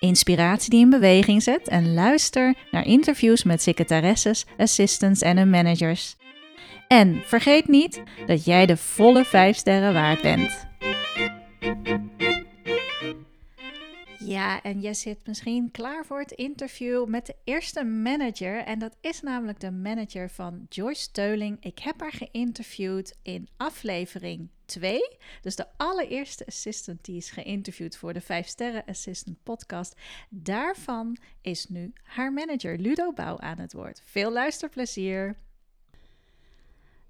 inspiratie die in beweging zet en luister naar interviews met secretaresses, assistants en hun managers. En vergeet niet dat jij de volle 5 sterren waard bent. Ja, en je zit misschien klaar voor het interview met de eerste manager. En dat is namelijk de manager van Joyce Teuling. Ik heb haar geïnterviewd in aflevering 2. Dus de allereerste assistant die is geïnterviewd voor de 5 Sterren Assistant podcast. Daarvan is nu haar manager Ludo Bouw aan het woord. Veel luisterplezier!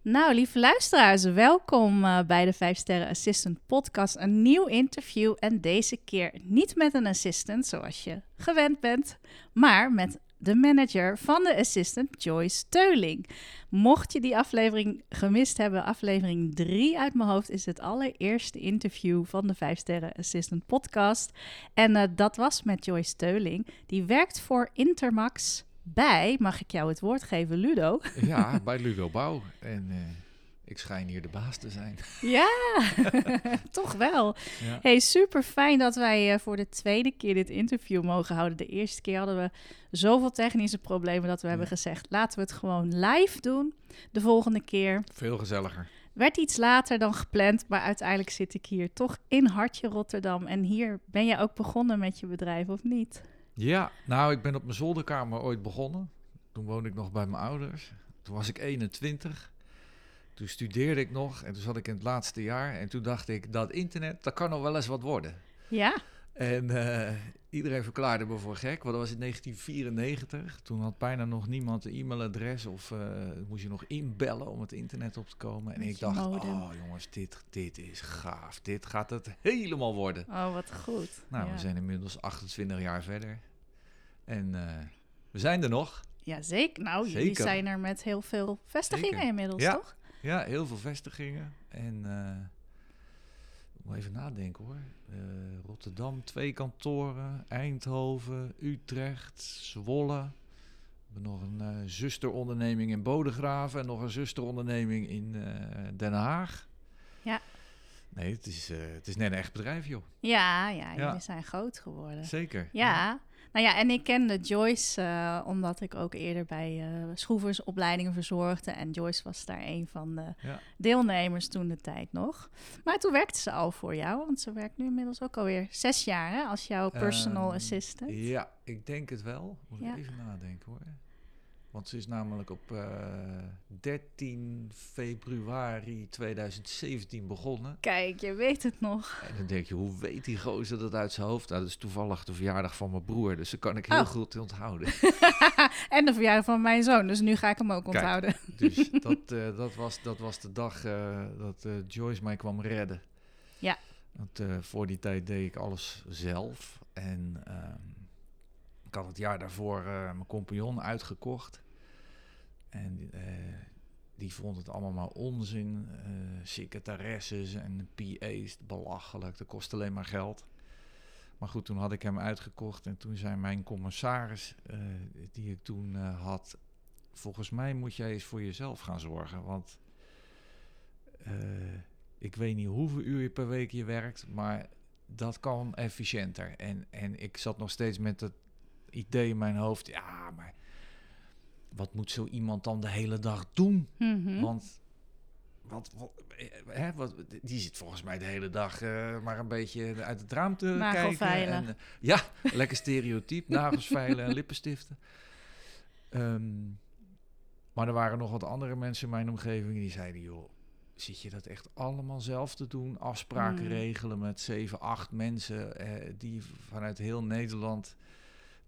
Nou, lieve luisteraars, welkom uh, bij de 5 Sterren Assistant Podcast. Een nieuw interview en deze keer niet met een assistant zoals je gewend bent, maar met de manager van de assistant, Joyce Teuling. Mocht je die aflevering gemist hebben, aflevering 3 uit mijn hoofd is het allereerste interview van de 5 Sterren Assistant Podcast. En uh, dat was met Joyce Teuling. Die werkt voor Intermax bij, mag ik jou het woord geven, Ludo? Ja, bij Ludo Bouw. En uh, ik schijn hier de baas te zijn. Ja, toch wel. Ja. Hey, super fijn dat wij uh, voor de tweede keer dit interview mogen houden. De eerste keer hadden we zoveel technische problemen dat we ja. hebben gezegd: laten we het gewoon live doen. De volgende keer. Veel gezelliger. Werd iets later dan gepland, maar uiteindelijk zit ik hier toch in Hartje Rotterdam. En hier ben je ook begonnen met je bedrijf, of niet? Ja, nou, ik ben op mijn zolderkamer ooit begonnen. Toen woonde ik nog bij mijn ouders. Toen was ik 21. Toen studeerde ik nog en toen zat ik in het laatste jaar. En toen dacht ik, dat internet, dat kan nog wel eens wat worden. Ja. En uh, iedereen verklaarde me voor gek, want dat was in 1994. Toen had bijna nog niemand een e-mailadres of uh, moest je nog inbellen om het internet op te komen. En Met ik dacht, modem. oh jongens, dit, dit is gaaf. Dit gaat het helemaal worden. Oh, wat goed. Nou, ja. we zijn inmiddels 28 jaar verder. En uh, we zijn er nog. Ja, zeker. Nou, zeker. jullie zijn er met heel veel vestigingen zeker. inmiddels, ja. toch? Ja, heel veel vestigingen. En uh, moet even nadenken hoor. Uh, Rotterdam, twee kantoren. Eindhoven, Utrecht, Zwolle. We hebben nog een uh, zusteronderneming in Bodegraven en nog een zusteronderneming in Den Haag. Ja. Nee, het is, het is net een echt bedrijf, joh. Ja, ja, jullie ja. zijn groot geworden. Zeker. Ja. ja. Nou ja, en ik kende Joyce uh, omdat ik ook eerder bij uh, schroeversopleidingen verzorgde. En Joyce was daar een van de ja. deelnemers toen de tijd nog. Maar toen werkte ze al voor jou, want ze werkt nu inmiddels ook alweer zes jaar hè, als jouw personal um, assistant. Ja, ik denk het wel. Moet ja. ik even nadenken hoor. Want ze is namelijk op uh, 13 februari 2017 begonnen. Kijk, je weet het nog. En dan denk je, hoe weet die gozer dat uit zijn hoofd? Nou, dat is toevallig de verjaardag van mijn broer, dus dat kan ik heel oh. goed onthouden. en de verjaardag van mijn zoon, dus nu ga ik hem ook Kijk, onthouden. dus dat, uh, dat, was, dat was de dag uh, dat Joyce mij kwam redden. Ja. Want voor die tijd deed ik alles zelf. En um, ik had het jaar daarvoor mijn compagnon uitgekocht. En uh, die vond het allemaal maar onzin. Uh, secretaresses en PA's, belachelijk. Dat kost alleen maar geld. Maar goed, toen had ik hem uitgekocht. En toen zei mijn commissaris, uh, die ik toen had... Volgens mij moet jij eens voor jezelf gaan zorgen. Want ik weet niet hoeveel uur je per week je werkt... maar dat kan efficiënter. En, en ik zat nog steeds met het idee in mijn hoofd... ja, maar wat moet zo iemand dan de hele dag doen? Mm -hmm. Want wat, wat, hè, wat, die zit volgens mij de hele dag uh, maar een beetje uit het raam te Nagelveilen. kijken. En, uh, ja, lekker stereotyp, nagels veilen en lippenstiften. Um, maar er waren nog wat andere mensen in mijn omgeving die zeiden, joh, zit je dat echt allemaal zelf te doen. Afspraken Mm. regelen met zeven, acht mensen eh, die vanuit heel Nederland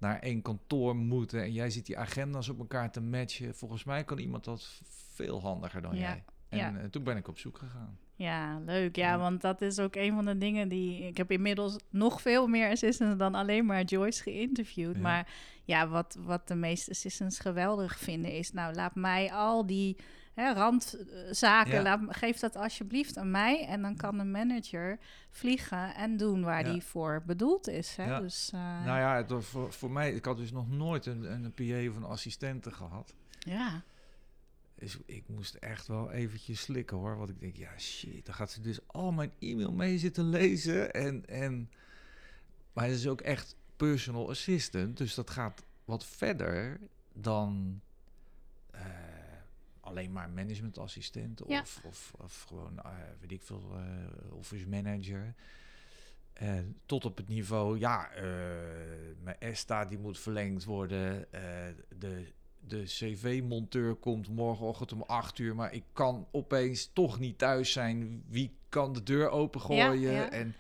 naar één kantoor moeten. En jij zit die agenda's op elkaar te matchen. Volgens mij kan iemand dat veel handiger dan Ja, jij. En ja. eh, toen ben ik op zoek gegaan. Ja, leuk. Ja, Ja. want dat is ook een van de dingen die... Ik heb inmiddels nog veel meer assistants dan alleen maar Joyce geïnterviewd. Ja. Maar ja, wat, wat de meeste assistants geweldig vinden is... Nou, laat mij al die hè, randzaken, Ja. laat, geef dat alsjeblieft aan mij. En dan kan de manager vliegen en doen waar Ja. die voor bedoeld is. Hè? Ja. Dus eh, Nou ja, het voor, voor mij, ik had dus nog nooit een, een PA of een assistente gehad. ja. Dus ik moest echt wel eventjes slikken hoor. Want ik denk, ja shit, dan gaat ze dus al mijn e-mail mee zitten lezen. En, en, maar het is ook echt personal assistant. Dus dat gaat wat verder dan eh, alleen maar managementassistent. Ja. Of, of, of gewoon, eh, weet ik veel, eh, office manager. Eh, tot op het niveau, ja, mijn ESTA die moet verlengd worden. de de cv-monteur komt morgenochtend om 8 uur, maar ik kan opeens toch niet thuis zijn. Wie kan de deur opengooien? Ja, ja. En.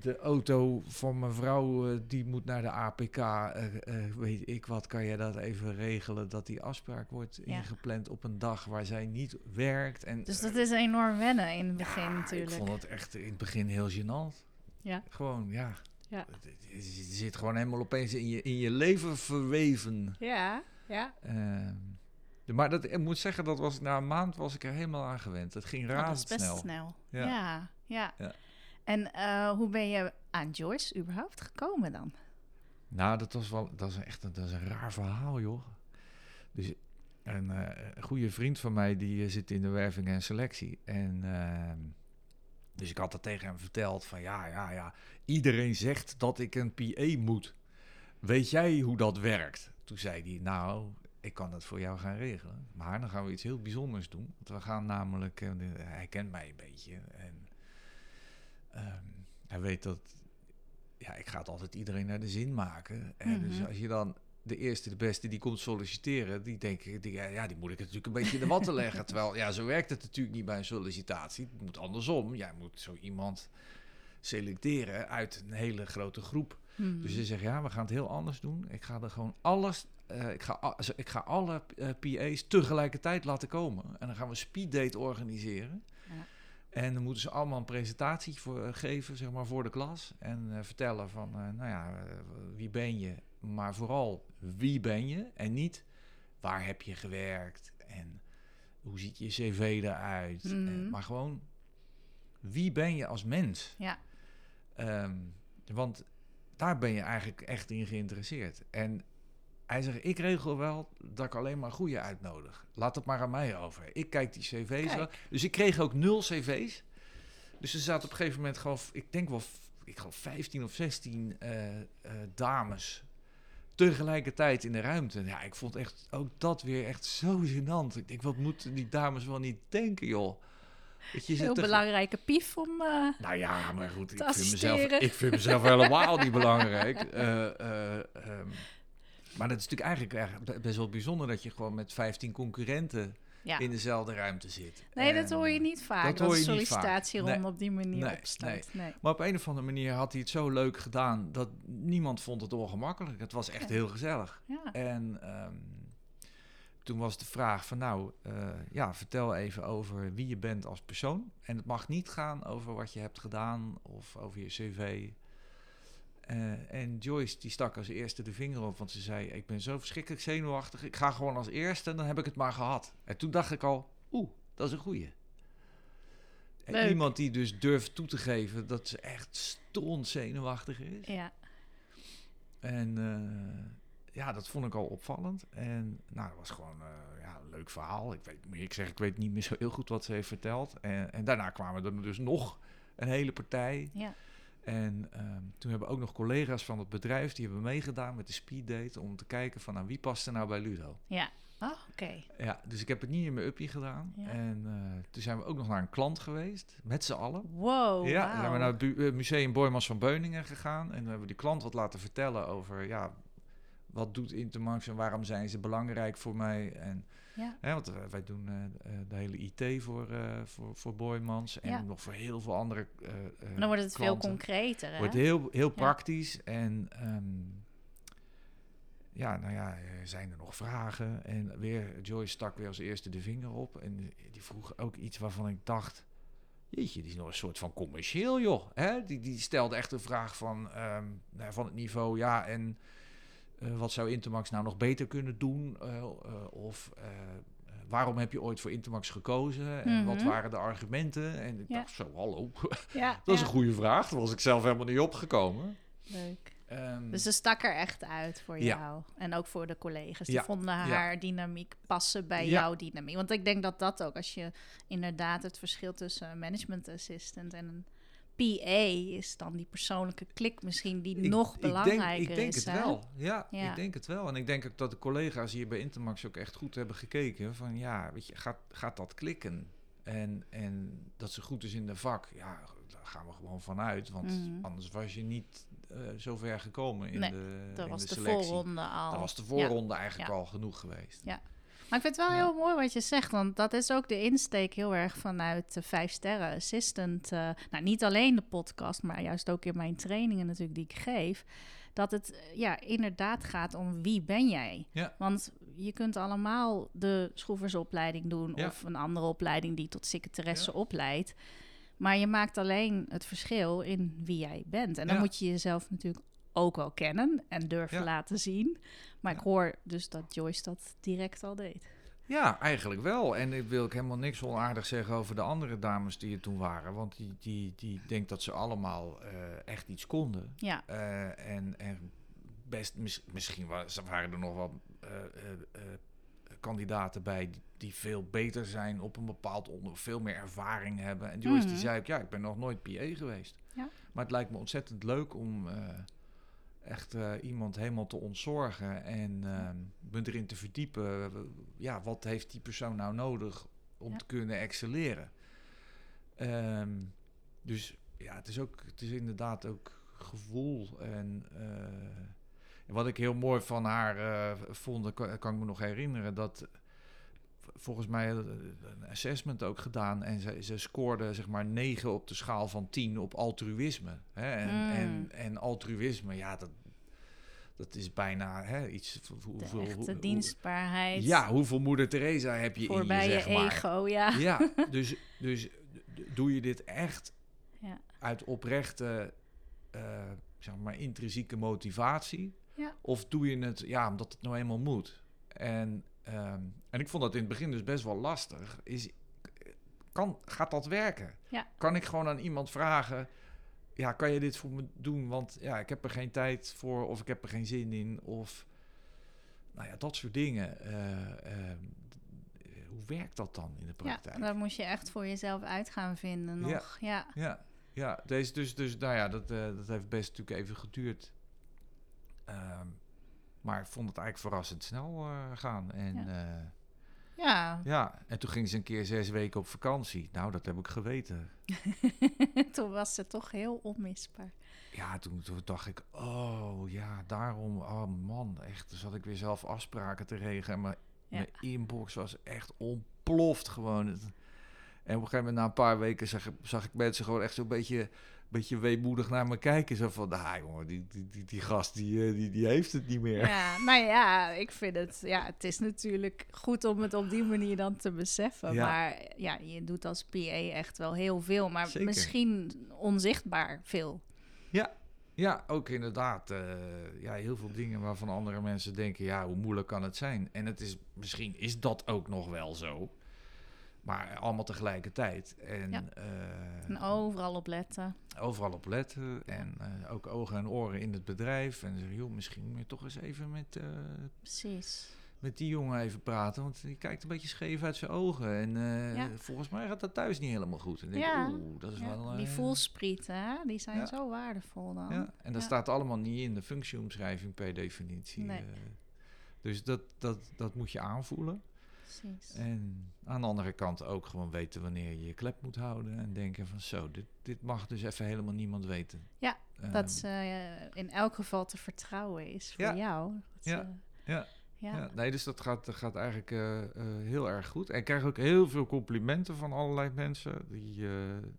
De auto van mijn vrouw, eh, die moet naar de APK. eh, eh, weet ik wat, kan jij dat even regelen? Dat die afspraak wordt Ja. ingepland op een dag waar zij niet werkt. En, Dus dat is enorm wennen in het begin ja, natuurlijk. Ik vond het echt in het begin heel gênant. Ja. Gewoon, ja. Ja. Het zit gewoon helemaal opeens in je, in je leven verweven. Ja, ja. Ehm, maar dat, ik moet zeggen, dat was na een maand was ik er helemaal aan gewend. Het ging Oh, dat is best razendsnel. snel. Ja. Ja, ja. En eh, hoe ben je aan Joyce überhaupt gekomen dan? Nou, dat was wel, dat is echt een, dat is een raar verhaal, joh. Dus een, eh, goede vriend van mij die eh, zit in de werving en selectie. En ehm, dus ik had dat tegen hem verteld van ja, ja, ja. Iedereen zegt dat ik een PA moet. Weet jij hoe dat werkt? Toen zei hij, nou, ik kan dat voor jou gaan regelen. Maar dan gaan we iets heel bijzonders doen. Want we gaan namelijk, hij kent mij een beetje. En ehm, hij weet dat, ja, ik ga het altijd iedereen naar de zin maken. En dus Mhm. als je dan de eerste, de beste die komt solliciteren, die denken, die, ja, die moet ik natuurlijk een beetje in de watten leggen. Terwijl, ja, zo werkt het natuurlijk niet bij een sollicitatie. Het moet andersom. Jij moet zo iemand selecteren uit een hele grote groep. Hmm. Dus je zegt, ja, we gaan het heel anders doen. Ik ga er gewoon alles, eh, ik, ga, ik ga alle eh, PA's tegelijkertijd laten komen. En dan gaan we een speeddate organiseren. En dan moeten ze allemaal een presentatie voor, eh, geven, zeg maar, voor de klas. En eh, vertellen van, eh, nou ja, wie ben je? Maar vooral, wie ben je? En niet, waar heb je gewerkt? En hoe ziet je cv eruit? En- Mhm. maar gewoon, wie ben je als mens? Ja, Ehm, want daar ben je eigenlijk echt in geïnteresseerd. En hij zegt, ik regel wel dat ik alleen maar goede uitnodig. Laat het maar aan mij over. Ik kijk die cv's wel. Dus ik kreeg ook nul cv's. Dus er zaten op een gegeven moment gewoon, ik denk wel, ik geloof 15 of 16 eh, eh, dames tegelijkertijd in de ruimte. Ja, ik vond echt ook dat weer echt zo gênant. Ik denk, wat moeten die dames wel niet denken, joh? Dat je heel te- belangrijke pief om... eh, nou ja, maar goed, ik vind, mezelf, ik vind mezelf helemaal niet belangrijk. Eh, ehm, maar dat is natuurlijk eigenlijk, eigenlijk be- best wel bijzonder dat je gewoon met 15 concurrenten ja. in dezelfde ruimte zit. Nee, dat hoor je niet vaak. dat Dat, hoor je sollicitatieronde Nee. op die manier Nee, opstaat. Nee. Maar op een of andere manier had hij het zo leuk gedaan dat niemand vond het ongemakkelijk. Het was echt heel gezellig. Ja. En ehm, toen was de vraag van nou, eh, ja, vertel even over wie je bent als persoon. En het mag niet gaan over wat je hebt gedaan of over je cv. Eh, en Joyce die stak als eerste de vinger op, want ze zei: Ik ben zo verschrikkelijk zenuwachtig. Ik ga gewoon als eerste en dan heb ik het maar gehad. En toen dacht ik al: Oeh, dat is een goeie. En Leuk. iemand die dus durft toe te geven dat ze echt stond zenuwachtig is. Ja. En eh, ja, dat vond ik al opvallend. En nou, dat was gewoon eh, ja, een leuk verhaal. Ik weet, ik zeg, ik weet niet meer zo heel goed wat ze heeft verteld. En, en daarna kwamen er dus nog een hele partij. ja. En ehm, toen hebben ook nog collega's van het bedrijf, die hebben meegedaan met de speeddate om te kijken van nou, wie past er nou bij Ludo. Ja. Oh, oké. Ja, dus ik heb het niet in mijn uppie gedaan. Ja. En eh, toen zijn we ook nog naar een klant geweest, met z'n allen. Wow, Ja, dan zijn we naar het bu- eh, museum Boymans van Beuningen gegaan. En dan hebben we die klant wat laten vertellen over ja, wat doet Intermax en waarom zijn ze belangrijk voor mij? En, Ja. hè, want wij- wij doen eh, eh, de hele IT voor, eh voor, voor Boymans en Ja. nog voor heel veel andere eh, eh, En dan wordt het veel concreter, hè? Wordt heel, heel praktisch en ehm, ja, nou ja, zijn er nog vragen. En weer, Joyce stak weer als eerste de vinger op. En die vroeg ook iets waarvan ik dacht... Jeetje, die is nog een soort van commercieel, joh. Hè? Die, die stelde echt een vraag van, ehm, nou, van het niveau... Ja, en eh, wat zou Intermax nou nog beter kunnen doen? Eh, eh, of waarom heb je ooit voor Intermax gekozen? En wat Mhm. waren de argumenten? En ik Ja. dacht zo, hallo. Ja, Dat is ja. een goede vraag. Daar was ik zelf helemaal niet opgekomen. Leuk. Ehm, Dus ze stak er echt uit voor jou. En ook voor de collega's. Die vonden haar dynamiek passen bij jouw dynamiek. Want ik denk dat dat ook, als je inderdaad het verschil tussen een management assistant en een PA is dan die persoonlijke klik misschien die ik- nog ik belangrijker denk, ik denk is. het hè? wel. Ja, Ja. ik denk het wel. En ik denk ook dat de collega's hier bij Intermax ook echt goed hebben gekeken. Van ja, weet je, gaat, gaat dat klikken? En, en dat ze goed is in de vak. Ja, daar gaan we gewoon vanuit. Want Mhm. anders was je niet eh zo ver gekomen in Nee, de, Dat in was de voorronde al. Dat was de Ja. voorronde eigenlijk Ja. al genoeg geweest. Ja. Maar ik vind het wel Ja. heel mooi wat je zegt, want dat is ook de insteek heel erg vanuit de Vijf Sterren Assistant. eh, nou, niet alleen de podcast, maar juist ook in mijn trainingen natuurlijk die ik geef. Dat het eh, ja, inderdaad gaat om wie ben jij? Ja. Want je kunt allemaal de schroeversopleiding doen Ja. of een andere opleiding die tot secretaresse opleidt. Maar je maakt alleen het verschil in wie jij bent. En dan moet je jezelf natuurlijk ook wel kennen en durven Ja. laten zien. Maar Ja. ik hoor dus dat Joyce dat direct al deed. Ja, eigenlijk wel. En ik wil ik helemaal niks onaardig zeggen over de andere dames die er toen waren. Want die, die, die denkt dat ze allemaal eh, echt iets konden. Ja, Eh, en, en best, mis- misschien wa- waren er nog wel eh, kandidaten bij die, die veel beter zijn op een bepaald onder, veel meer ervaring hebben. En Joyce die Mhm. zei ook, ja, ik ben nog nooit PA geweest. Ja. Maar het lijkt me ontzettend leuk om echt eh, iemand helemaal te ontzorgen en eh, me erin te verdiepen. Ja, wat heeft die persoon nou nodig om Ja. te kunnen excelleren? Ehm, dus ja, het is, ook, het is inderdaad ook gevoel. En eh, wat ik heel mooi van haar eh, vond, kan ik me nog herinneren, dat volgens mij een assessment ook gedaan en ze, ze scoorde zeg maar 9 op de schaal van 10 op altruïsme. Hè? En, Mm. en, en altruïsme, ja, dat, dat is bijna hè, iets. de hoeveel, hoe- dienstbaarheid. ja, hoeveel moeder Teresa heb je voorbij in je, je, zeg maar. ego, ja. Ja, dus, dus doe je dit echt Ja. uit oprechte, eh, zeg maar, intrinsieke motivatie? Ja. Of doe je het, ja, omdat het nou eenmaal moet? En, ehm, en ik vond dat in het begin dus best wel lastig. Is, kan, gaat dat werken? Ja. Kan ik gewoon aan iemand vragen... Ja, kan je dit voor me doen? Want ja, ik heb er geen tijd voor of ik heb er geen zin in. Of nou ja, dat soort dingen. Eh, ehm, hoe werkt dat dan in de Ja, praktijk? daar moet je echt voor jezelf uit gaan vinden Ja. nog. Ja, Ja, ja deze, dus, dus nou ja, dat, eh, dat heeft best natuurlijk even geduurd. Ehm, maar ik vond het eigenlijk verrassend snel eh, gaan. En Ja. ja. ja. ja, en toen ging ze een keer zes weken op vakantie. Nou, dat heb ik geweten. toen was ze toch heel onmisbaar. Ja, toen, toen dacht ik, oh ja, daarom, oh man, echt, toen zat ik weer zelf afspraken te regelen. En mijn, Ja. mijn inbox was echt ontploft gewoon. En op een gegeven moment, na een paar weken, zag, zag ik mensen gewoon echt zo'n beetje, beetje weemoedig naar me kijken. Zo van, ah jongen, die, die, die, die gast, die, eh, die, die heeft het niet meer. Ja, nou ja, ik vind het... Ja, het is natuurlijk goed om het op die manier dan te beseffen. Ja. Maar ja, je doet als PA echt wel heel veel. Maar Zeker. misschien onzichtbaar veel. Ja, ook inderdaad. eh, ja, heel veel dingen waarvan andere mensen denken, ja, hoe moeilijk kan het zijn? En het is, misschien is dat ook nog wel zo. Maar allemaal tegelijkertijd. En Ja. eh, En overal op letten. overal op letten. En eh, ook ogen en oren in het bedrijf. En zeggen, joh, misschien moet je toch eens even met, eh, Precies. met die jongen even praten. Want die kijkt een beetje scheef uit zijn ogen. En Ja. volgens mij gaat dat thuis niet helemaal goed. En denk, Ja. oeh, dat is Ja, wel... die voelsprieten, hè, die zijn zo waardevol dan. Ja, en dat staat allemaal niet in de functieomschrijving per definitie. Nee. dus dat, dat, dat moet je aanvoelen. Precies. En aan de andere kant ook gewoon weten wanneer je je klep moet houden. En denken van zo, dit, dit mag dus even helemaal niemand weten. Ja, Ehm, dat ze eh, in elk geval te vertrouwen is voor Ja. jou. Dat Ja. ze- Ja. ja. Ja, nee, dus dat gaat, gaat eigenlijk eh, eh, heel erg goed. En ik krijg ook heel veel complimenten van allerlei mensen die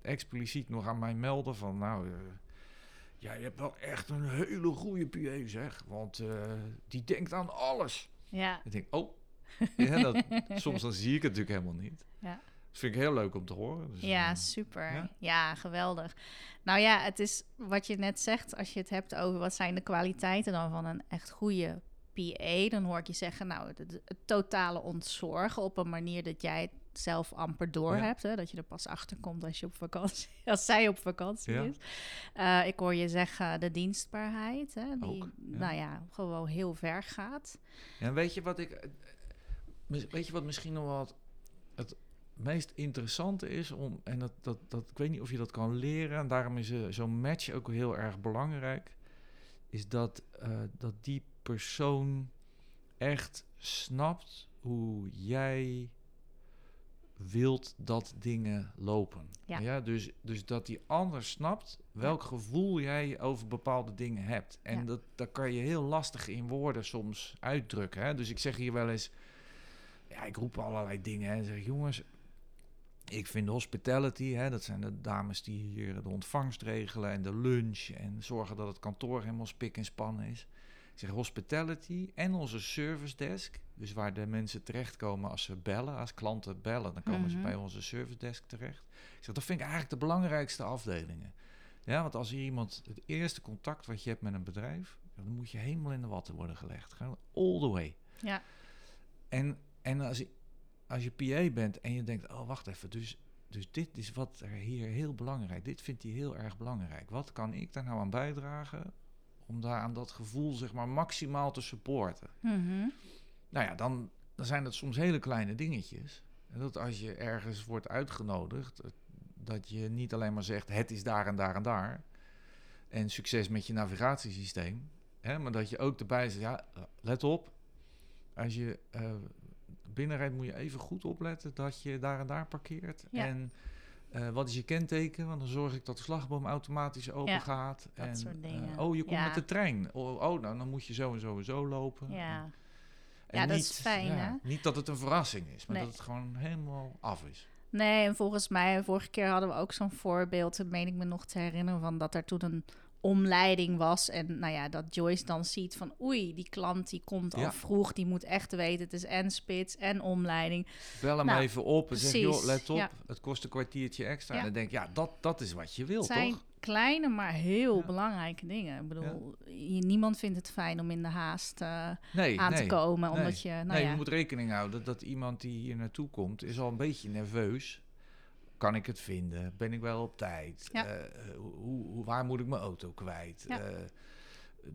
expliciet nog aan mij melden van nou, ja, je hebt wel echt een hele goede PA zeg, want die denkt aan alles. ja. Ik denk, oh, ja, dat, soms dan zie ik het natuurlijk helemaal niet. Ja. Dat vind ik heel leuk om te horen. Dus, Ja, eh, super. ja? Ja? geweldig. Nou ja, het is wat je net zegt, als je het hebt over wat zijn de kwaliteiten dan van een echt goede PA, dan hoor ik je zeggen, nou, het, totale ontzorgen op een manier dat jij het zelf amper door Ja. hebt, hè, dat je er pas achter komt als je op vakantie, als zij op vakantie Ja. is. Eh, ik hoor je zeggen de dienstbaarheid, hè, die, Ook, nou ja, gewoon heel ver gaat. Ja, weet je wat ik. Weet je wat misschien nog wel het, meest interessante is om. En dat, dat, dat, ik weet niet of je dat kan leren. En daarom is eh, zo'n match ook heel erg belangrijk. Is dat, eh, dat die persoon echt snapt hoe jij wilt dat dingen lopen. Ja. dus, dus dat die ander snapt welk gevoel jij over bepaalde dingen hebt. En Ja. dat, dat kan je heel lastig in woorden soms uitdrukken. Hè? Dus ik zeg hier wel eens, ja, ik roep allerlei dingen. En zeg, jongens, ik vind hospitality, hè, dat zijn de dames die hier de ontvangst regelen en de lunch en zorgen dat het kantoor helemaal spik en span is. Ik zeg hospitality en onze service desk, dus waar de mensen terechtkomen als ze bellen, als klanten bellen, dan komen ze Mhm. bij onze service desk terecht. Ik zeg, dat vind ik eigenlijk de belangrijkste afdelingen. Ja, want als hier iemand het eerste contact wat je hebt met een bedrijf, dan moet je helemaal in de watten worden gelegd. All the way. Ja, En, en als, je, als je PA bent en je denkt, oh wacht even, dus, dus dit is wat er hier heel belangrijk, dit vindt hij heel erg belangrijk. Wat kan ik daar nou aan bijdragen om daar aan dat gevoel zeg maar maximaal te supporten? Mhm. Nou ja, dan, dan zijn het soms hele kleine dingetjes. En dat als je ergens wordt uitgenodigd, dat je niet alleen maar zegt het is daar en daar en daar. En succes met je navigatiesysteem. Hè, maar dat je ook erbij zegt, ja, let op. Als je eh binnenrijdt moet je even goed opletten dat je daar en daar parkeert. Ja. En eh, wat is je kenteken? Want dan zorg ik dat de slagboom automatisch open gaat. dat en, soort eh, dingen. oh, je komt Ja. met de trein. Oh, oh, nou dan moet je zo en zo en zo lopen. ja. En Ja, dat is fijn, hè? Niet dat het een verrassing is, maar Nee. dat het gewoon helemaal af is. Nee, en volgens mij, vorige keer hadden we ook zo'n voorbeeld, dat meen ik me nog te herinneren, van dat er toen een omleiding was. En nou ja, dat Joyce dan ziet van oei, die klant die komt al Ja. vroeg, die moet echt weten, het is en spits en omleiding. Bel hem Nou, even op en zeg, joh, let op, ja. het kost een kwartiertje extra. Ja. En dan denk ja, dat, dat is wat je wil, Het zijn toch? kleine, maar heel belangrijke dingen. Ik bedoel, je- niemand vindt het fijn om in de haast eh, Nee, aan nee. te komen, nee. omdat je, nou nee, je moet rekening houden dat iemand die hier naartoe komt, is al een beetje nerveus. Kan ik het vinden? Ben ik wel op tijd? Ja. Eh, hoe, hoe, waar moet ik mijn auto kwijt? Ja. Eh,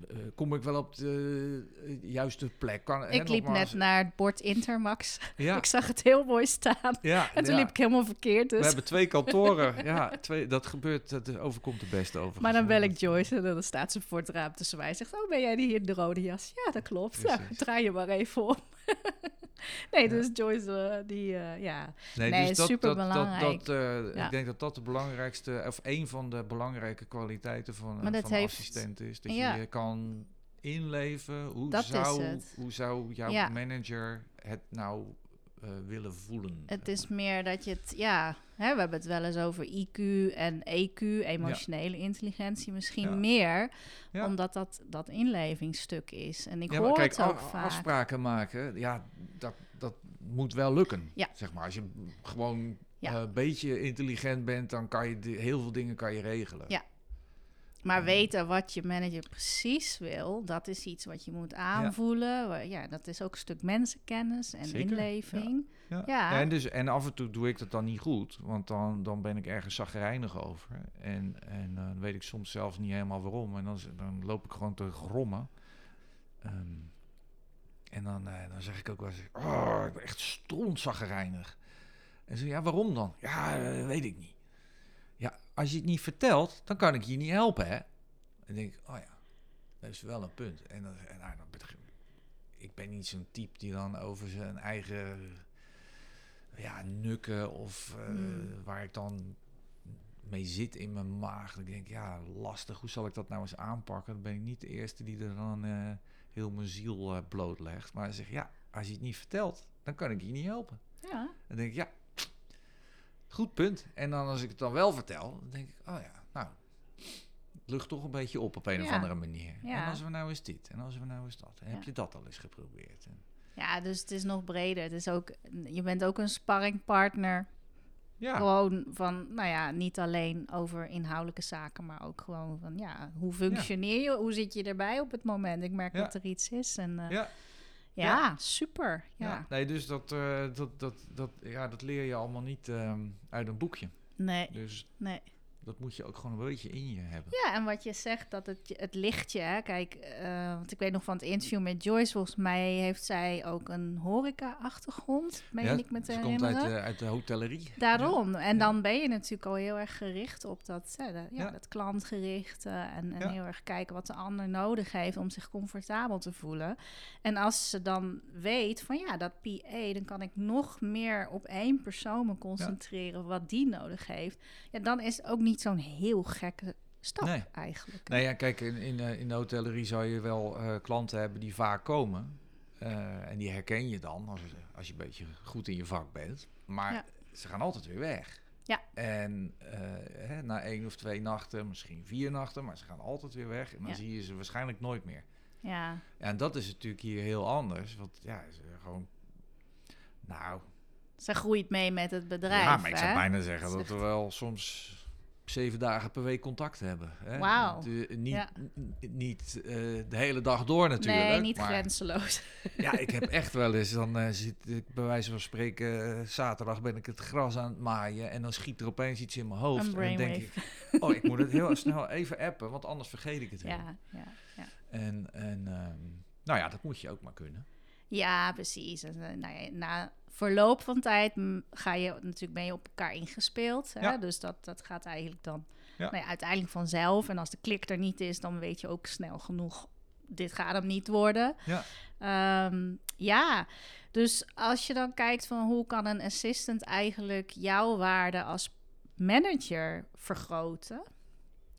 eh, kom ik wel op de juiste plek? Kan, hè, ik liep nogmaals- net naar het bord Intermax. Ja, Ik zag het heel mooi staan. ja, En toen ja. liep ik helemaal verkeerd. Dus. We hebben twee kantoren. ja, twee, dat gebeurt, dat overkomt de beste over. Maar dan bel ik Joyce en dan staat ze voor het raam tussen mij. Zegt, oh, ben jij die hier in de rode jas? Ja, dat klopt. Nou, draai je maar even om. nee, dus Joyce, die, eh, ja. Nee, Nee, dus dat, superbelangrijk. Dat, dat, eh, Ja. Ik denk dat dat de belangrijkste, of een van de belangrijke kwaliteiten van, van een heeft- assistent is. Dat ja. je kan inleven. Hoe, Dat zou, hoe zou jouw Ja. manager het nou eh, willen voelen? Het is meer dat je het, ja, hè, we hebben het wel eens over IQ en EQ, emotionele intelligentie misschien Ja. meer, Ja. omdat dat dat inlevingsstuk is. En ik hoor kijk, het ook vaak. afspraken maken, ja, dat, dat moet wel lukken. Ja. Zeg maar, als je gewoon eh, een beetje intelligent bent, dan kan je de- heel veel dingen kan je regelen. Ja. Maar weten wat je manager precies wil, dat is iets wat je moet aanvoelen. Ja, dat is ook een stuk mensenkennis en Zeker, inleving. Ja. Ja. En, dus, en af en toe doe ik dat dan niet goed, want dan, dan ben ik ergens zagrijnig over. En, en eh, dan weet ik soms zelfs niet helemaal waarom. En dan, dan loop ik gewoon te grommen. Ehm, en dan, eh, dan zeg ik ook wel eens, oh, ik ben echt strontzagrijnig. En ze ja, waarom dan? Ja, eh, weet ik niet. Als je het niet vertelt, dan kan ik je niet helpen, hè? En dan denk ik, oh ja, dat is wel een punt. En dan, en, nou, dan begin- ik ben niet zo'n type die dan over zijn eigen ja, nukken of eh, Hmm. waar ik dan mee zit in mijn maag. Dan denk ik, ja, lastig. Hoe zal ik dat nou eens aanpakken? Dan ben ik niet de eerste die er dan eh, heel mijn ziel eh, blootlegt. Maar dan zeg ik, ja, als je het niet vertelt, dan kan ik je niet helpen. Ja. Dan denk ik, ja, goed punt. En dan als ik het dan wel vertel, dan denk ik, oh ja, nou, het lucht toch een beetje op op een of andere manier. Ja. En als we nou eens dit, en als we nou eens dat. En heb je dat al eens geprobeerd? En, ja, dus het is nog breder. Het is ook, je bent ook een sparringpartner. ja, Gewoon van, nou ja, niet alleen over inhoudelijke zaken, maar ook gewoon van, ja, hoe functioneer je? Hoe zit je erbij op het moment? Ik merk dat er iets is. En eh, ja, ja. super. Ja. Nee, dus dat, eh, dat, dat, dat, ja, dat leer je allemaal niet ehm, uit een boekje. Nee, Dus nee. Dat moet je ook gewoon een beetje in je hebben. Ja, en wat je zegt, dat het, het lichtje, hè? kijk, eh, want ik weet nog van het interview met Joyce, volgens mij heeft zij ook een horeca-achtergrond, meen Ja, ik me te ze komt uit, de- uit de hotellerie. Daarom. En dan ben je natuurlijk al heel erg gericht op dat, hè, ja, dat klantgerichte en, en heel erg kijken wat de ander nodig heeft om zich comfortabel te voelen. En als ze dan weet van ja, dat PA, dan kan ik nog meer op één persoon me concentreren wat die nodig heeft. Ja, dan is het ook niet zo'n heel gekke stap Nee. eigenlijk. Nee, ja, kijk, in, in, eh, in de hotellerie zou je wel eh, klanten hebben die vaak komen. Eh, en die herken je dan als, als je een beetje goed in je vak bent. Maar Ja. ze gaan altijd weer weg. Ja. En hè, na één of twee nachten, misschien vier nachten, maar ze gaan altijd weer weg. En dan Ja. zie je ze waarschijnlijk nooit meer. Ja, en dat is natuurlijk hier heel anders. Want ja, ze gewoon. Nou, ze groeit mee met het bedrijf. ja, maar ik zou hè? bijna zeggen Dat we wel soms zeven dagen per week contact hebben. Hè? Wauw. Niet Ja. n- niet eh, de hele dag door natuurlijk. Nee, niet maar, grenzeloos. Ja, ik heb echt wel eens, dan eh, zit ik bij wijze van spreken, eh, zaterdag ben ik het gras aan het maaien en dan schiet er opeens iets in mijn hoofd. En dan denk ik, oh, ik moet het heel snel even appen, want anders vergeet ik het weer. Ja, ja, ja. En, en ehm, nou ja, dat moet je ook maar kunnen. Ja, precies. En, eh, nou ja, na verloop van tijd mm, ga je natuurlijk ben je op elkaar ingespeeld. Hè? Ja. Dus dat, dat gaat eigenlijk dan Ja. nou ja, uiteindelijk vanzelf. En als de klik er niet is, dan weet je ook snel genoeg. Dit gaat hem niet worden. Ja. Ehm, ja, dus als je dan kijkt van hoe kan een assistant eigenlijk jouw waarde als manager vergroten?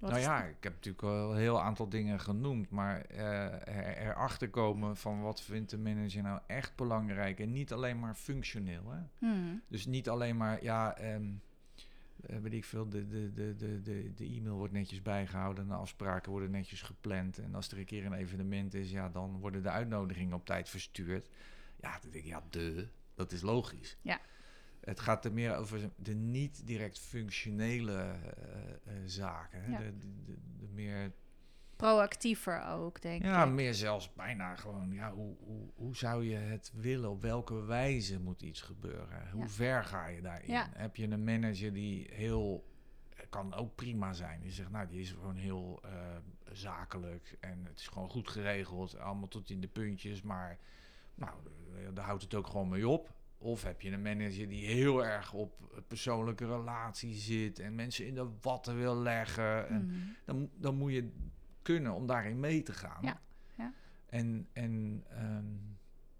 Wat nou ja, ik heb natuurlijk wel een heel aantal dingen genoemd, maar eh, er, erachter komen van wat vindt de manager nou echt belangrijk en niet alleen maar functioneel. Hè? Hmm, Dus niet alleen maar, ja, ehm, eh, weet ik veel, de, de, de, de, de, de e-mail wordt netjes bijgehouden en de afspraken worden netjes gepland. En als er een keer een evenement is, ja, dan worden de uitnodigingen op tijd verstuurd. Ja, dan denk ik, ja, de, dat is logisch. Ja. Het gaat er meer over de niet direct functionele eh, eh, zaken. Ja. De, de, de, de meer proactiever ook, denk ja, ik. meer zelfs bijna gewoon, ja, hoe, hoe, hoe zou je het willen? Op welke wijze moet iets gebeuren? Hoe Ja. ver ga je daarin? Ja. Heb je een manager die heel, kan ook prima zijn, die zegt, nou, die is gewoon heel eh, zakelijk en het is gewoon goed geregeld, allemaal tot in de puntjes, maar nou, daar houdt het ook gewoon mee op. Of heb je een manager die heel erg op persoonlijke relatie zit en mensen in de watten wil leggen. En Mhm. dan, dan moet je kunnen om daarin mee te gaan. Ja, ja. En, en ehm,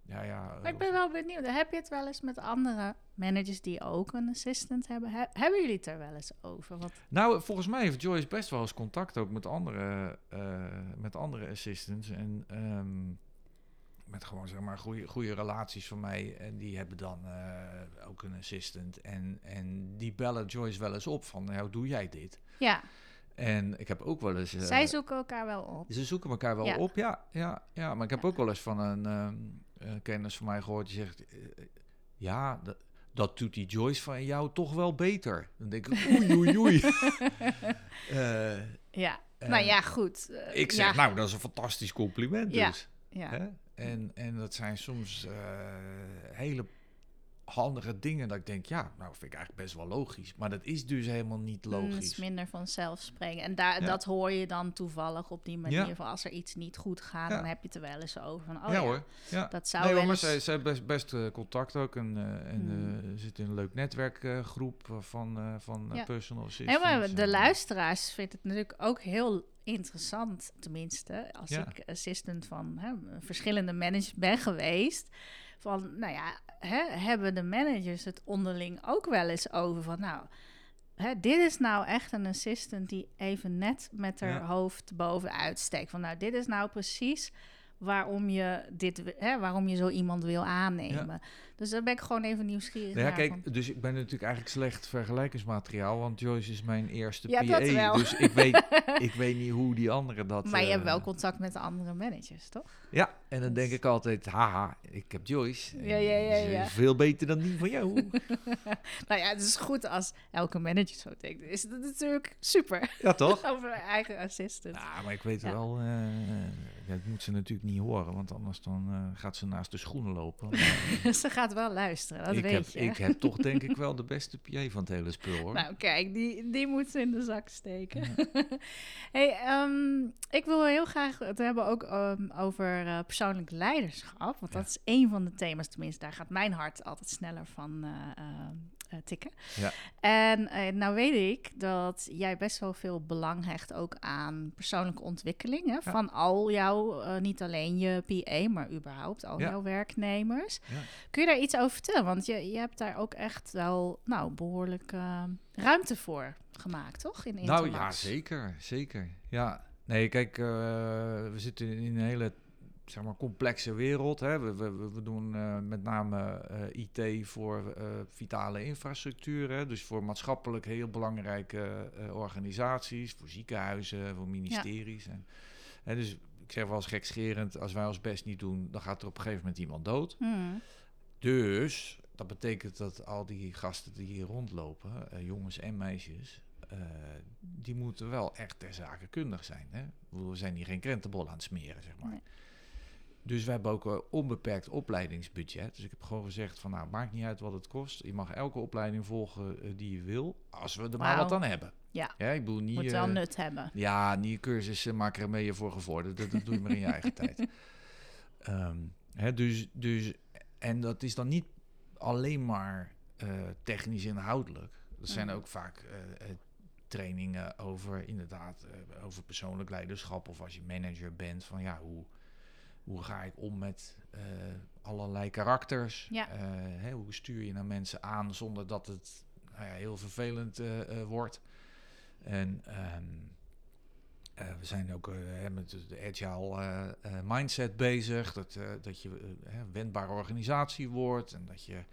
ja, ja. Maar ik ben wel benieuwd. Heb je het wel eens met andere managers die ook een assistant hebben? He- hebben jullie het er wel eens over? Wat, Nou, volgens mij heeft Joyce best wel eens contact ook met andere, eh, met andere assistants. En ehm, met gewoon zeg maar goede, goede relaties van mij. En die hebben dan eh, ook een assistant. En, en die bellen Joyce wel eens op van, hoe doe jij dit? ja, En ik heb ook wel eens... eh, zij zoeken elkaar wel op. Ze zoeken elkaar wel Ja. op, ja, ja, ja. Maar ik heb Ja. ook wel eens van een ehm, eh, kennis van mij gehoord die zegt: eh, Ja, dat, dat doet die Joyce van jou toch wel beter. Dan denk ik: Oei, oei, oei. Ja, nou ja, goed. Ik zeg: ja, Nou, dat is een fantastisch compliment. Ja. Dus, ja. hè? En, en dat zijn soms eh, hele handige dingen dat ik denk: Ja, nou, vind ik eigenlijk best wel logisch. Maar dat is dus helemaal niet Mm, het is logisch. minder vanzelf spreken. En daar, Ja. dat hoor je dan toevallig op die manier. Ja. Van als er iets niet goed gaat, Ja. dan heb je het er wel eens over. Van, oh ja, ja, hoor. Ja. dat zou nee, wel maar eens... zij heeft best, best eh, contact ook. En, eh, en eh, zit in een leuk netwerkgroep van, van Ja. personal Nee, assistants. maar de luisteraars vinden het natuurlijk ook heel interessant, tenminste, als Ja. ik assistant van hè, verschillende managers ben geweest. van, nou ja, hè, hebben de managers het onderling ook wel eens over van, nou, hè, dit is nou echt een assistant die even net met haar Ja. hoofd bovenuit steekt. Van, nou, dit is nou precies waarom je dit, hè, waarom je zo iemand wil aannemen. Dus daar ben ik gewoon even nieuwsgierig Nou ja, naar. kijk, dus ik ben natuurlijk eigenlijk slecht vergelijkingsmateriaal, want Joyce is mijn eerste Ja, PA. Dus ik weet, ik weet niet hoe die anderen dat... maar je hebt eh, wel contact met de andere managers, toch? Ja, en dan denk ik altijd, haha, ik heb Joyce. Ja, ja. Veel beter dan die van jou. Nou ja, het is goed als elke manager zo denkt. Is dat natuurlijk super ja, toch? over eigen assistant. Ja, maar ik weet Ja. wel, eh, dat moet ze natuurlijk niet horen, want anders dan eh, gaat ze naast de schoenen lopen. Ze gaat wel luisteren, dat ik, weet heb, je. ik heb toch denk ik wel de beste PA van het hele spul hoor. Nou, kijk, die, die moet ze in de zak steken. hey, ehm, ik wil heel graag het hebben ook ehm, over eh, persoonlijk leiderschap. Want Ja. dat is één van de thema's, tenminste, daar gaat mijn hart altijd sneller van eh, eh, tikken. Ja. En eh, nou weet ik dat jij best wel veel belang hecht ook aan persoonlijke ontwikkeling. Hè, Ja. Van al jouw, eh, niet alleen je PA, maar überhaupt al Ja. jouw werknemers. Kun je daar iets over vertellen? Want je, je hebt daar ook echt wel nou, behoorlijk eh, ruimte voor gemaakt, toch? In Nou ja, zeker, zeker. Ja, nee, kijk, we zitten in een hele zeg maar, complexe wereld. Hè. We, we, we- doen eh, met name eh, IT voor eh, vitale infrastructuur. Hè. Dus voor maatschappelijk heel belangrijke organisaties, voor ziekenhuizen, voor ministeries. En, dus ik zeg wel eens gekscherend, als wij ons best niet doen, dan gaat er op een gegeven moment iemand dood. Hmm. Dus dat betekent dat al die gasten die hier rondlopen, jongens en meisjes, die moeten wel echt ter zake kundig zijn. Hè? We zijn hier geen krentenbol aan het smeren, zeg maar. Nee. Dus we hebben ook een onbeperkt opleidingsbudget. Dus ik heb gewoon gezegd van, nou, maakt niet uit wat het kost. Je mag elke opleiding volgen eh, die je wil, als we er maar wat aan hebben. Ja. ik bedoel niet... Moet wel eh, nut hebben. ja, niet cursussen maken mee voor gevorderd. Dat, dat doe je maar in je eigen tijd. Ehm, hè, dus, dus, en dat is dan niet alleen maar eh, technisch inhoudelijk. Er zijn Mhm. ook vaak eh, eh, trainingen over inderdaad eh, over persoonlijk leiderschap. Of als je manager bent, van ja, hoe, hoe ga ik om met eh, allerlei karakters? Ja. Eh, hè, hoe stuur je naar mensen aan zonder dat het nou ja, heel vervelend eh, wordt? En ehm, eh, we zijn ook met de- agile mindset bezig. Dat, dat je hè, wendbare organisatie wordt. En dat je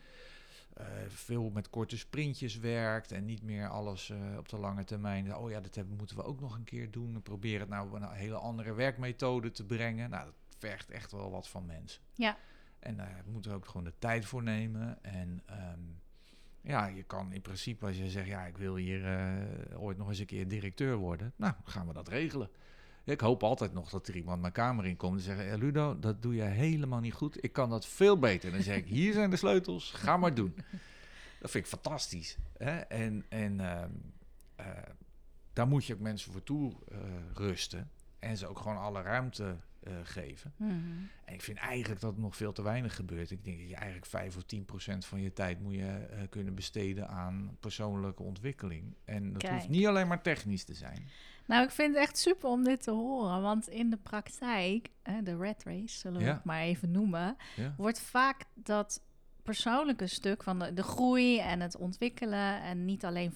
veel met korte sprintjes werkt. En niet meer alles op de lange termijn. Oh ja, dat hebben, moeten we ook nog een keer doen. En probeer het nou op een hele andere werkmethode te brengen. Nou, dat vergt echt wel wat van mensen. Ja. En daar moeten we ook gewoon de tijd voor nemen. En ehm, ja, je kan in principe als je zegt, ja, ik wil hier eh, ooit nog eens een keer directeur worden. Nou, gaan we dat regelen. Ik hoop altijd nog dat er iemand mijn kamer in komt en zegt, "Ja, Ludo, dat doe je helemaal niet goed. Ik kan dat veel beter. En dan zeg ik, hier zijn de sleutels, ga maar doen. Dat vind ik fantastisch. Hè? En, en ehm, eh, daar moet je ook mensen voor toe eh, rusten. En ze ook gewoon alle ruimte eh, geven. Mhm. En ik vind eigenlijk dat het nog veel te weinig gebeurt. Ik denk dat je eigenlijk 5 of 10 procent van je tijd moet je eh, kunnen besteden aan persoonlijke ontwikkeling. En dat Kijk. hoeft niet alleen maar technisch te zijn. Nou, ik vind het echt super om dit te horen. Want in de praktijk, hè, de red race, zullen we Ja. het maar even noemen, Ja. wordt vaak dat persoonlijke stuk van de, de groei en het ontwikkelen en niet alleen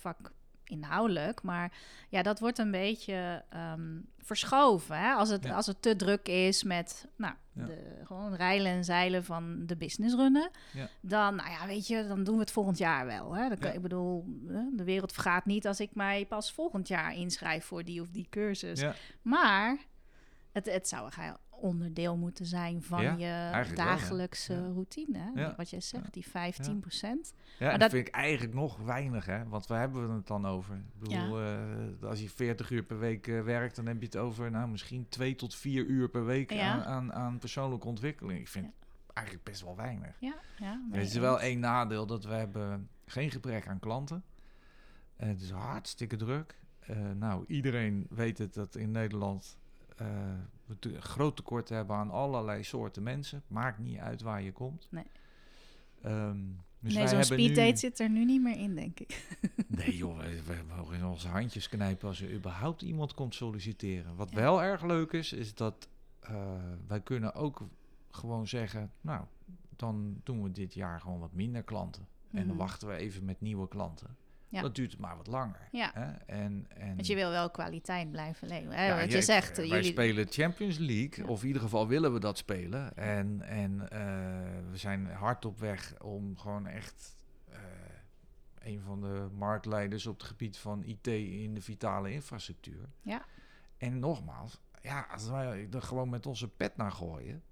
vakinhoudelijk, maar ja, dat wordt een beetje ehm, verschoven. Hè? Als, het, Ja. als het te druk is met nou, Ja. de, gewoon reilen en zeilen van de business runnen, Ja. dan, nou ja, weet je, dan doen we het volgend jaar wel. Hè? Dan kan. Ik bedoel, de wereld vergaat niet als ik mij pas volgend jaar inschrijf voor die of die cursus. Maar het, het zou onderdeel moeten zijn van Ja, je wel, dagelijkse routine. Ja. Wat jij zegt, die 15 procent. Ja, en dat- vind ik eigenlijk nog weinig, hè? Want waar hebben we het dan over? Ik bedoel, eh, als je 40 uur per week eh, werkt, dan heb je het over, nou, misschien 2 tot 4 uur per week aan, aan, aan persoonlijke ontwikkeling. Ik vind eigenlijk best wel weinig. Ja, ja. Er is wel één nadeel, dat we hebben geen gebrek aan klanten. Eh, het is hartstikke druk. Nou, iedereen weet het dat in Nederland we te- een groot tekort hebben aan allerlei soorten mensen. Maakt niet uit waar je komt. Nee. Ehm, dus nee, zo'n speeddate nu... zit er nu niet meer in, denk ik. Nee joh, we, we mogen in onze handjes knijpen als er überhaupt iemand komt solliciteren. Wat wel erg leuk is, is dat eh, wij kunnen ook gewoon zeggen... Nou, dan doen we dit jaar gewoon wat minder klanten. En dan Mhm. wachten we even met nieuwe klanten. Ja. Dat duurt maar wat langer. Ja. Hè? En, en, Want je wil wel kwaliteit blijven leveren. Hè? Ja, Want je zegt, eh, wij jullie... spelen Champions League, of in ieder geval willen we dat spelen. En, en eh, we zijn hard op weg om gewoon echt eh, een van de marktleiders op het gebied van IT in de vitale infrastructuur. Ja. En nogmaals, ja, als wij er gewoon met onze pet naar gooien,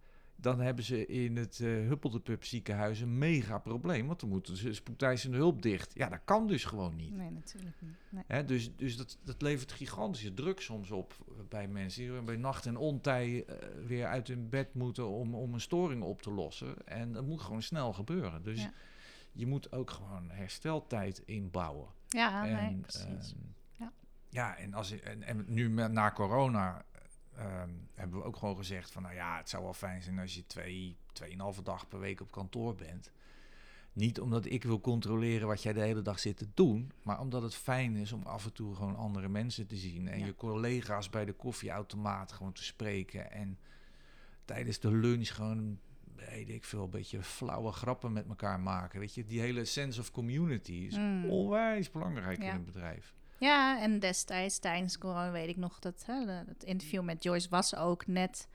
dan hebben ze in het Huppeldepup ziekenhuis een mega probleem. Want dan moeten ze spoedeisende hulp dicht. Ja, dat kan dus gewoon niet. Nee, natuurlijk niet. Nee. Hè, dus dus dat, dat levert gigantische druk soms op bij mensen die bij nacht en ontij eh, weer uit hun bed moeten om, om een storing op te lossen. En dat moet gewoon snel gebeuren. Dus Ja. je moet ook gewoon hersteltijd inbouwen. Ja, en, nee, precies. ehm, Ja. ja, en, als, en, en nu met, na corona ehm, hebben we ook gewoon gezegd van... nou ja, het zou wel fijn zijn als je twee, tweeënhalve dag per week op kantoor bent. Niet omdat ik wil controleren wat jij de hele dag zit te doen... maar omdat het fijn is om af en toe gewoon andere mensen te zien... en Ja. je collega's bij de koffieautomaat gewoon te spreken... en tijdens de lunch gewoon, weet ik veel, een beetje flauwe grappen met elkaar maken. Weet je, die hele sense of community is Mm. onwijs belangrijk Ja. in een bedrijf. Ja, en destijds tijdens corona weet ik nog dat hè, het interview met Joyce was ook net.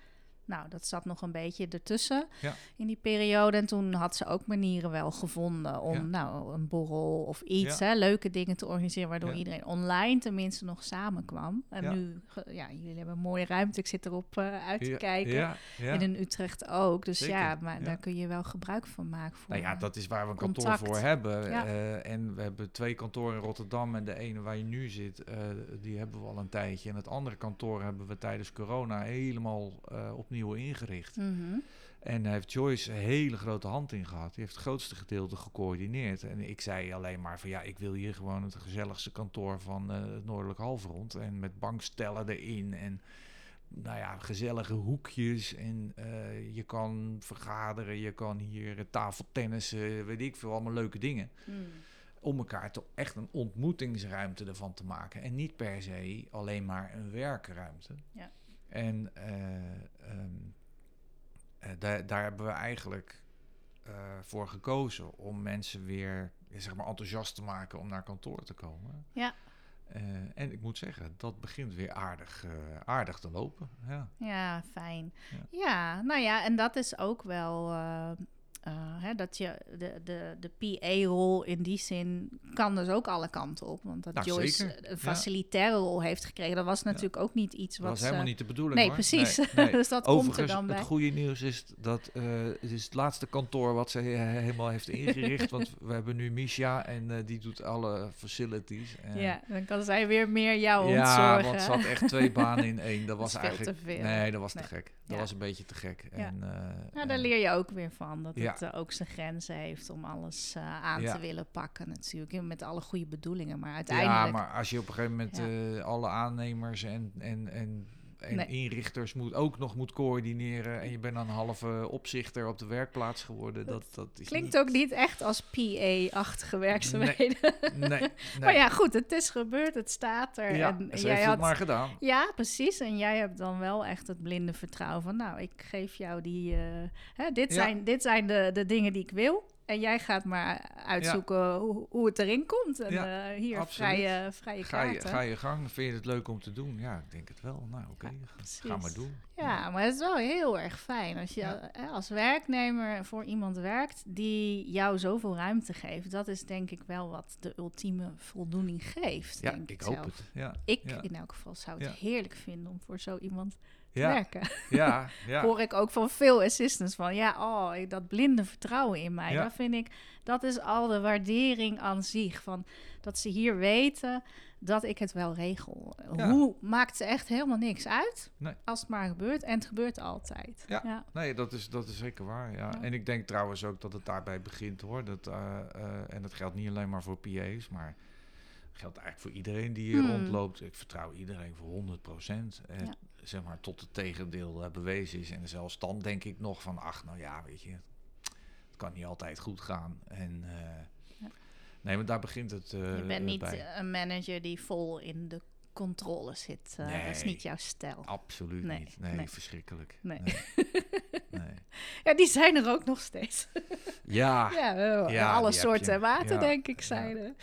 Nou, dat zat nog een beetje ertussen Ja. in die periode. En toen had ze ook manieren wel gevonden om Ja. nou, een borrel of iets, Ja. hè, leuke dingen te organiseren, waardoor iedereen online tenminste nog samenkwam. En nu, ja, jullie hebben een mooie ruimte. Ik zit erop eh, uit te kijken. En in Utrecht ook. Dus Zeker, ja, maar daar kun je wel gebruik van maken. Voor, Nou ja, dat is waar we een kantoor voor hebben. Eh, en we hebben twee kantoren in Rotterdam. En de ene waar je nu zit, eh, die hebben we al een tijdje. En het andere kantoor hebben we tijdens corona helemaal eh, opnieuw ingericht. Mhm. En daar heeft Joyce een hele grote hand in gehad. Die heeft het grootste gedeelte gecoördineerd. En ik zei alleen maar van ja, ik wil hier gewoon het gezelligste kantoor van eh, het Noordelijk Halfrond. En met bankstellen erin en nou ja, gezellige hoekjes. En eh, je kan vergaderen, je kan hier tafeltennissen, weet ik veel, allemaal leuke dingen. Mm. Om elkaar toch echt een ontmoetingsruimte ervan te maken. En niet per se alleen maar een werkruimte. Ja. En eh, ehm, eh, daar, daar hebben we eigenlijk eh, voor gekozen om mensen weer zeg maar enthousiast te maken om naar kantoor te komen. Ja. En ik moet zeggen, dat begint weer aardig, aardig te lopen. Ja. Ja, fijn. Ja. Ja. nou ja, en dat is ook wel eh, hè, dat je de, de, de PA-rol in die zin kan dus ook alle kanten op. Want dat Nou, Joyce zeker. een Ja. facilitaire rol heeft gekregen, dat was natuurlijk ook niet iets Dat wat was helemaal ze- niet de bedoeling Nee, hoor. precies. Nee, nee. dus dat komt er Overigens, dan bij. het goede nieuws is dat eh, het is het laatste kantoor wat ze he- helemaal heeft ingericht. want we hebben nu Misha en eh, die doet alle facilities. En Ja, dan kan zij weer meer jou ja, ontzorgen. want ze had echt twee banen in één. Dat was is veel eigenlijk... Nee, dat was Nee. te gek. Dat Ja. was een beetje te gek. Ja. En, eh, Nou, daar leer je ook weer van. Dat Ja. Ook zijn grenzen heeft om alles eh, aan Ja. te willen pakken natuurlijk. Met alle goede bedoelingen. Maar Ja, uiteindelijk... maar als je op een gegeven moment Ja. eh, alle aannemers en, en, en, en Nee. inrichters moet, ook nog moet coördineren... en je bent dan een halve opzichter op de werkplaats geworden, dat, dat is Klinkt niet... ook niet echt als PA-achtige werkzaamheden. Nee, nee. Maar ja, goed, het is gebeurd, het staat er. ja, en jij had... het maar gedaan. Ja, precies. En jij hebt dan wel echt het blinde vertrouwen van... nou, ik geef jou die... eh, hè, dit, Ja. zijn, dit zijn de, de dingen die ik wil. En jij gaat maar uitzoeken hoe, hoe het erin komt. En Ja, eh, hier, absoluut. vrije, vrije Ga je, ga je gang, vind je het leuk om te doen? Ja, ik denk het wel. Nou, oké, Ja, ga- maar doen. Ja, maar het is wel heel erg fijn als je als werknemer voor iemand werkt die jou zoveel ruimte geeft. Dat is denk ik wel wat de ultieme voldoening geeft. Ja, denk ik zelf. hoop het. Ja, Ik in elk geval zou het heerlijk vinden om voor zo iemand ja, werken. ja, ja. Hoor ik ook van veel assistants van ja, oh, dat blinde vertrouwen in mij. Ja. Dat vind ik, dat is al de waardering aan zich. Van dat ze hier weten dat ik het wel regel. Ja. Hoe maakt ze echt helemaal niks uit Nee. als het maar gebeurt. En het gebeurt altijd. Ja. ja. Nee, dat is, dat is zeker waar. Ja. Ja. En ik denk trouwens ook dat het daarbij begint hoor. Dat, eh, eh, en dat geldt niet alleen maar voor PA's, maar geldt eigenlijk voor iedereen die hier Hmm. rondloopt. Ik vertrouw iedereen voor 100 procent. Ja. Zeg maar tot het tegendeel eh, bewezen is. En zelfs dan denk ik nog van, ach nou ja, weet je, het kan niet altijd goed gaan. En eh, Ja. nee, maar daar begint het eh, Je bent niet bij. eh, een manager die vol in de controle zit. eh, Dat is niet jouw stijl. Absoluut Nee, niet. Nee, nee. verschrikkelijk. Nee. Ja, die zijn er ook nog steeds. Ja, ja, alle soorten en Ja, denk ik, zijn er.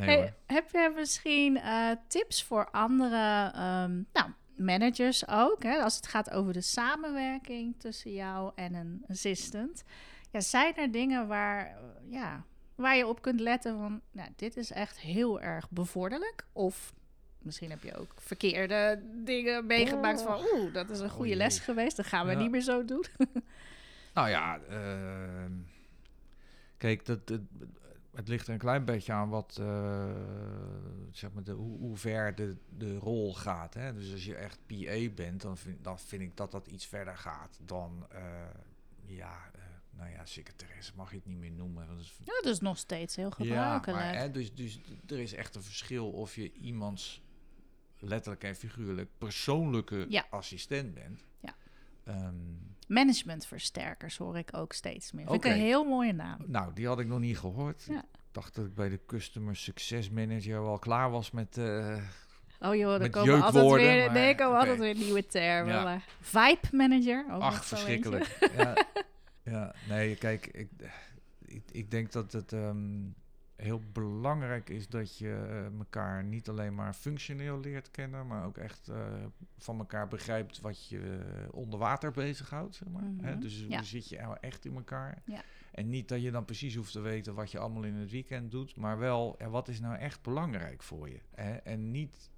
Hey, heb je misschien eh, tips voor andere ehm, nou, managers ook? Hè, als het gaat over de samenwerking tussen jou en een assistant. Ja, zijn er dingen waar, ja, waar je op kunt letten van... Nou, dit is echt heel erg bevorderlijk? Of misschien heb je ook verkeerde dingen meegemaakt van... Oeh, dat is een goede les geweest. Dat gaan we Ja. niet meer zo doen. Nou ja, ehm, kijk, dat, het, het ligt er een klein beetje aan wat, eh, zeg maar, de, hoe, hoe ver de, de rol gaat. Hè? Dus als je echt PA bent, dan vind, dan vind ik dat dat iets verder gaat dan, eh, ja, eh, nou ja, secretaresse mag je het niet meer noemen. want dat is- Ja, dat is nog steeds heel ja, gebruikelijk. maar hè, dus, dus er is echt een verschil of je iemands letterlijk en figuurlijk persoonlijke Ja. assistent bent. Ja. Ehm, Managementversterkers hoor ik ook steeds meer. Vind ik een heel mooie naam. Nou, die had ik nog niet gehoord. Ja. Ik dacht dat ik bij de Customer Success Manager wel klaar was met... eh, Oh joh, er komen altijd weer, maar- nee, er komen altijd weer nieuwe termen. Ja. Vibe manager, ook ach, verschrikkelijk. Ja, ja, nee, kijk, ik, ik, ik denk dat het ehm, heel belangrijk is dat je eh, elkaar niet alleen maar functioneel leert kennen, maar ook echt eh, van elkaar begrijpt wat je eh, onder water bezighoudt. Zeg maar. Hè? Mhm, Dus ja. hoe zit je nou echt in elkaar? Ja. En niet dat je dan precies hoeft te weten wat je allemaal in het weekend doet, maar wel eh, wat is nou echt belangrijk voor je. Hè? En niet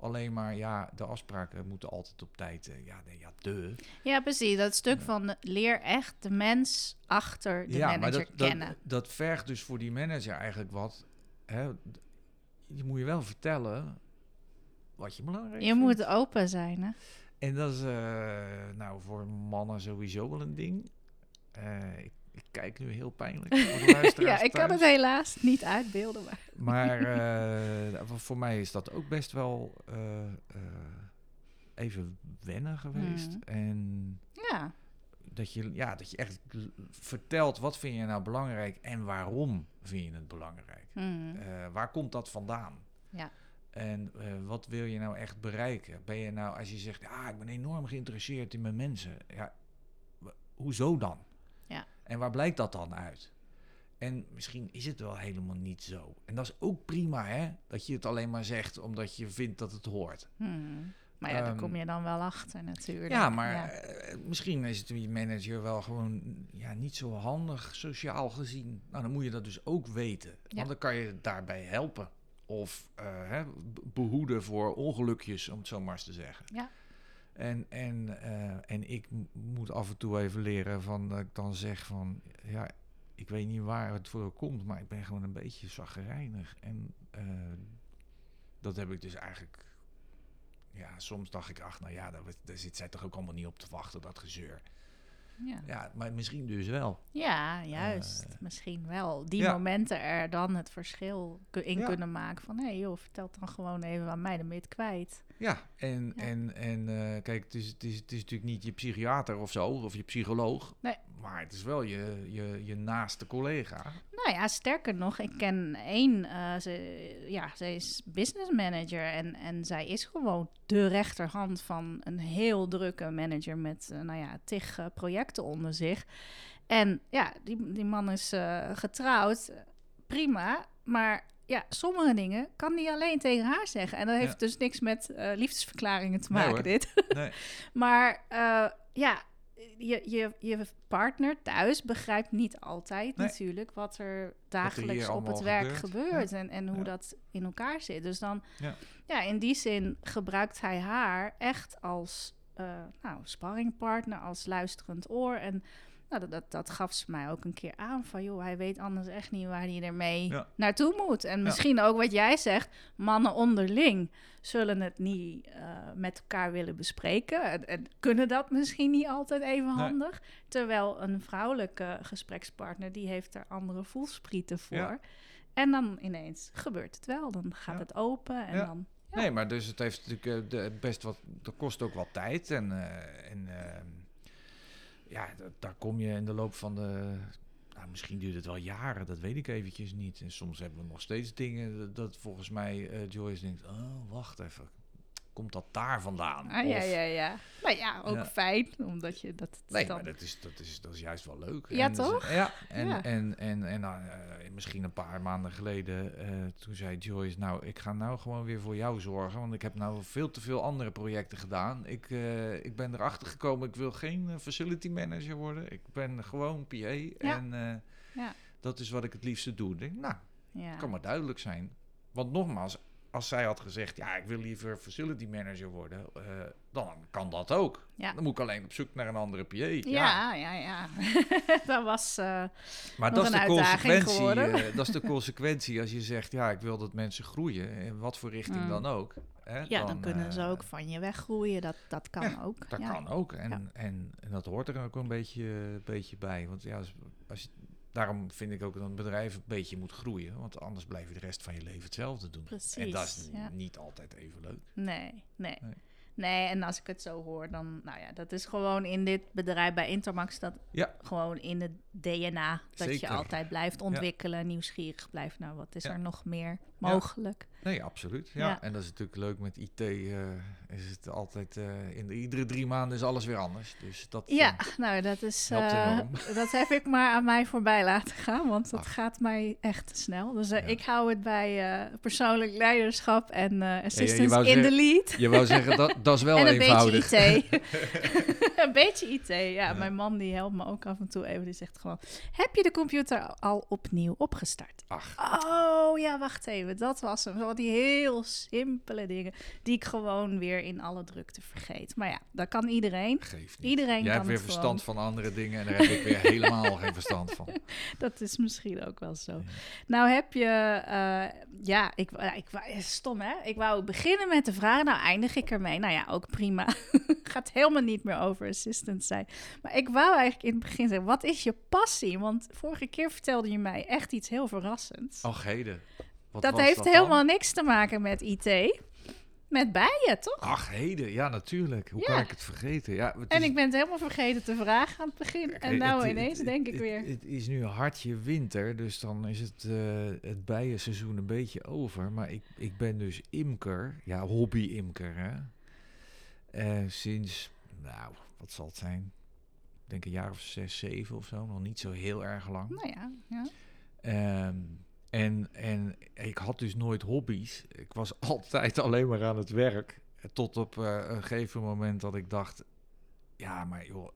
alleen maar, ja, de afspraken moeten altijd op tijd. eh, ja, nee, ja, de. Ja, precies. Dat stuk Ja. van leer echt de mens achter de ja, manager maar dat, kennen. Dat, dat vergt dus voor die manager eigenlijk wat. Hè, je moet je wel vertellen wat je belangrijk je vindt. moet open zijn, hè? En dat is eh, nou voor mannen sowieso wel een ding. Eh, ik, ik kijk nu heel pijnlijk Ja, ik kan thuis. het helaas niet uitbeelden. Maar... Maar eh, voor- voor mij is dat ook best wel eh, eh, even wennen geweest. Mhm. En Ja, dat je, ja, dat je echt vertelt wat vind je nou belangrijk en waarom vind je het belangrijk. Eh, waar komt dat vandaan? Ja. En wat wil je nou echt bereiken? Ben je nou, als je zegt, ja, ik ben enorm geïnteresseerd in mijn mensen. Ja, hoezo dan? En waar blijkt dat dan uit? En misschien is het wel helemaal niet zo. En dat is ook prima, hè? Dat je het alleen maar zegt omdat je vindt dat het hoort. Mhm. Maar ja, daar Ehm, kom je dan wel achter natuurlijk. Ja, maar Ja. eh, misschien is het manager wel gewoon ja, niet zo handig sociaal gezien. Nou, dan moet je dat dus ook weten. Ja. Want dan kan je daarbij helpen. Of eh, hè, be- behoeden voor ongelukjes, om het zo maar eens te zeggen. Ja. En, en, eh, en ik moet af en toe even leren van dat ik dan zeg van... Ja, ik weet niet waar het voor komt, maar ik ben gewoon een beetje zaggerijnig. En eh, dat heb ik dus eigenlijk... Ja, soms dacht ik, ach, nou ja, daar, daar zit zij toch ook allemaal niet op te wachten, dat gezeur. Ja. Ja, maar misschien dus wel. Ja, juist. Eh, Misschien wel. Die ja. momenten er dan het verschil in Ja. kunnen maken. Van, hé hey, joh, vertel dan gewoon even aan mij de mid kwijt. Ja, en, en, en eh, kijk, het is, het, is, het is natuurlijk niet je psychiater of zo, of je psycholoog. Nee. Maar het is wel je, je, je naaste collega. Nou ja, sterker nog, ik ken één, eh, ze, ja, zij is business manager en, en zij is gewoon de rechterhand van een heel drukke manager met, eh, nou ja, tig eh, projecten onder zich. En ja, die, die man is getrouwd, prima, maar ja, sommige dingen kan hij alleen tegen haar zeggen. En dat heeft Ja. dus niks met liefdesverklaringen te maken, dit. Nee. Maar ja, je, je, je partner thuis begrijpt niet altijd Nee. natuurlijk wat er dagelijks op het werk gebeurt. gebeurt, en, en hoe Ja. dat in elkaar zit. Dus dan, Ja. ja, in die zin gebruikt hij haar echt als eh nou, sparringpartner, als luisterend oor. En nou, dat, dat, dat gaf ze mij ook een keer aan van, joh, hij weet anders echt niet waar hij ermee Ja. naartoe moet. En misschien ook wat jij zegt, mannen onderling zullen het niet eh, met elkaar willen bespreken. En, en kunnen dat misschien niet altijd even Nee. handig. Terwijl een vrouwelijke gesprekspartner, die heeft er andere voelsprieten voor. Ja. En dan ineens gebeurt het wel. Dan gaat het open en dan... Nee, maar dus het heeft natuurlijk eh, de, best wat. Dat kost ook wat tijd. En, eh, en eh, ja, da- daar kom je in de loop van de. Nou, misschien duurt het wel jaren, dat weet ik eventjes niet. En soms hebben we nog steeds dingen dat, dat volgens mij eh, Joyce denkt: Oh, wacht even. Komt dat daar vandaan? Ah, ja, Of- ja, ja. Maar ja, ook Ja. fijn, omdat je dat Nee, dan... maar dat is, dat, is, dat is juist wel leuk. Ja, En dus- toch? Ja, en, Ja. en, en, en nou, eh, misschien een paar maanden geleden, eh, toen zei Joyce, nou, ik ga nou gewoon weer voor jou zorgen, want ik heb nou veel te veel andere projecten gedaan. Ik, eh, ik ben erachter gekomen, ik wil geen eh, facility manager worden. Ik ben gewoon PA en eh, Ja. dat is wat ik het liefste doe. Ik denk, nou, ja. kan maar duidelijk zijn. Want nogmaals, als zij had gezegd, ja, ik wil liever facility manager worden, eh, dan kan dat ook. Ja. Dan moet ik alleen op zoek naar een andere PA. Ja, ja, ja. dat was... eh, Maar dat is, de consequentie, eh, dat is de consequentie als je zegt, ja, ik wil dat mensen groeien, in wat voor richting Mm. dan ook. Hè, ja, dan, kunnen ze ook van je weggroeien. Dat, dat kan ja, ook. Dat ja. kan ook. En, Ja. en, en dat hoort er ook een beetje, beetje bij. Want ja, als, als je, daarom vind ik ook dat een bedrijf een beetje moet groeien. Want anders blijf je de rest van je leven hetzelfde doen. Precies, en dat is ja. niet altijd even leuk. Nee, nee, Nee. nee. en als ik het zo hoor, dan... Nou ja, dat is gewoon in dit bedrijf bij Intermax... dat Ja. gewoon in het DNA... dat je altijd blijft ontwikkelen, nieuwsgierig blijft. Nou, wat is er nog meer mogelijk? Nee, absoluut. Ja. Ja. En dat is natuurlijk leuk met IT. eh, is het altijd, eh, in de, iedere drie maanden is alles weer anders. Dus dat, Ja, eh, nou, dat is... dat heb ik maar aan mij voorbij laten gaan, want dat Ach. gaat mij echt te snel. Dus Ja. ik hou het bij persoonlijk leiderschap en assistance in the zeggen- lead. je wou zeggen, dat, dat is wel en een eenvoudig. beetje IT. een beetje IT, ja, Ja. Mijn man die helpt me ook af en toe even. Die zegt gewoon, heb je de computer al opnieuw opgestart? Ach, Oh ja, wacht even. Dat was hem. Zo die heel simpele dingen die ik gewoon weer in alle drukte vergeet. Maar ja, dat kan iedereen. geeft niet. Iedereen Jij kan hebt weer verstand van andere dingen en daar heb ik weer helemaal geen verstand van. Dat is misschien ook wel zo. Ja. Nou heb je, eh, ja, ik, ik, wou- stom hè. Ik wou beginnen met de vraag, nou eindig ik ermee. Nou ja, ook prima. Gaat helemaal niet meer over assistant zijn. Maar ik wou eigenlijk in het begin zeggen, wat is je passie? Want vorige keer vertelde je mij echt iets heel verrassends. Och, heden. Wat dat heeft dat helemaal niks te maken met IT. Met bijen, toch? Ach, heden. Ja, natuurlijk. Hoe Ja. kan ik het vergeten? Ja, het En ik ben het helemaal vergeten te vragen aan het begin. En nou het- ineens het- denk ik weer. Het is nu hartje winter, dus dan is het, eh, het bijenseizoen een beetje over. Maar ik, ik ben dus imker. Ja, hobby-imker, hè. Eh, sinds, nou, wat zal het zijn? Ik denk een jaar of zes, zeven of zo. Nog niet zo heel erg lang. Nou ja, ja. Ehm, en, en ik had dus nooit hobby's. Ik was altijd alleen maar aan het werk. Tot op eh, een gegeven moment dat ik dacht... Ja, maar joh,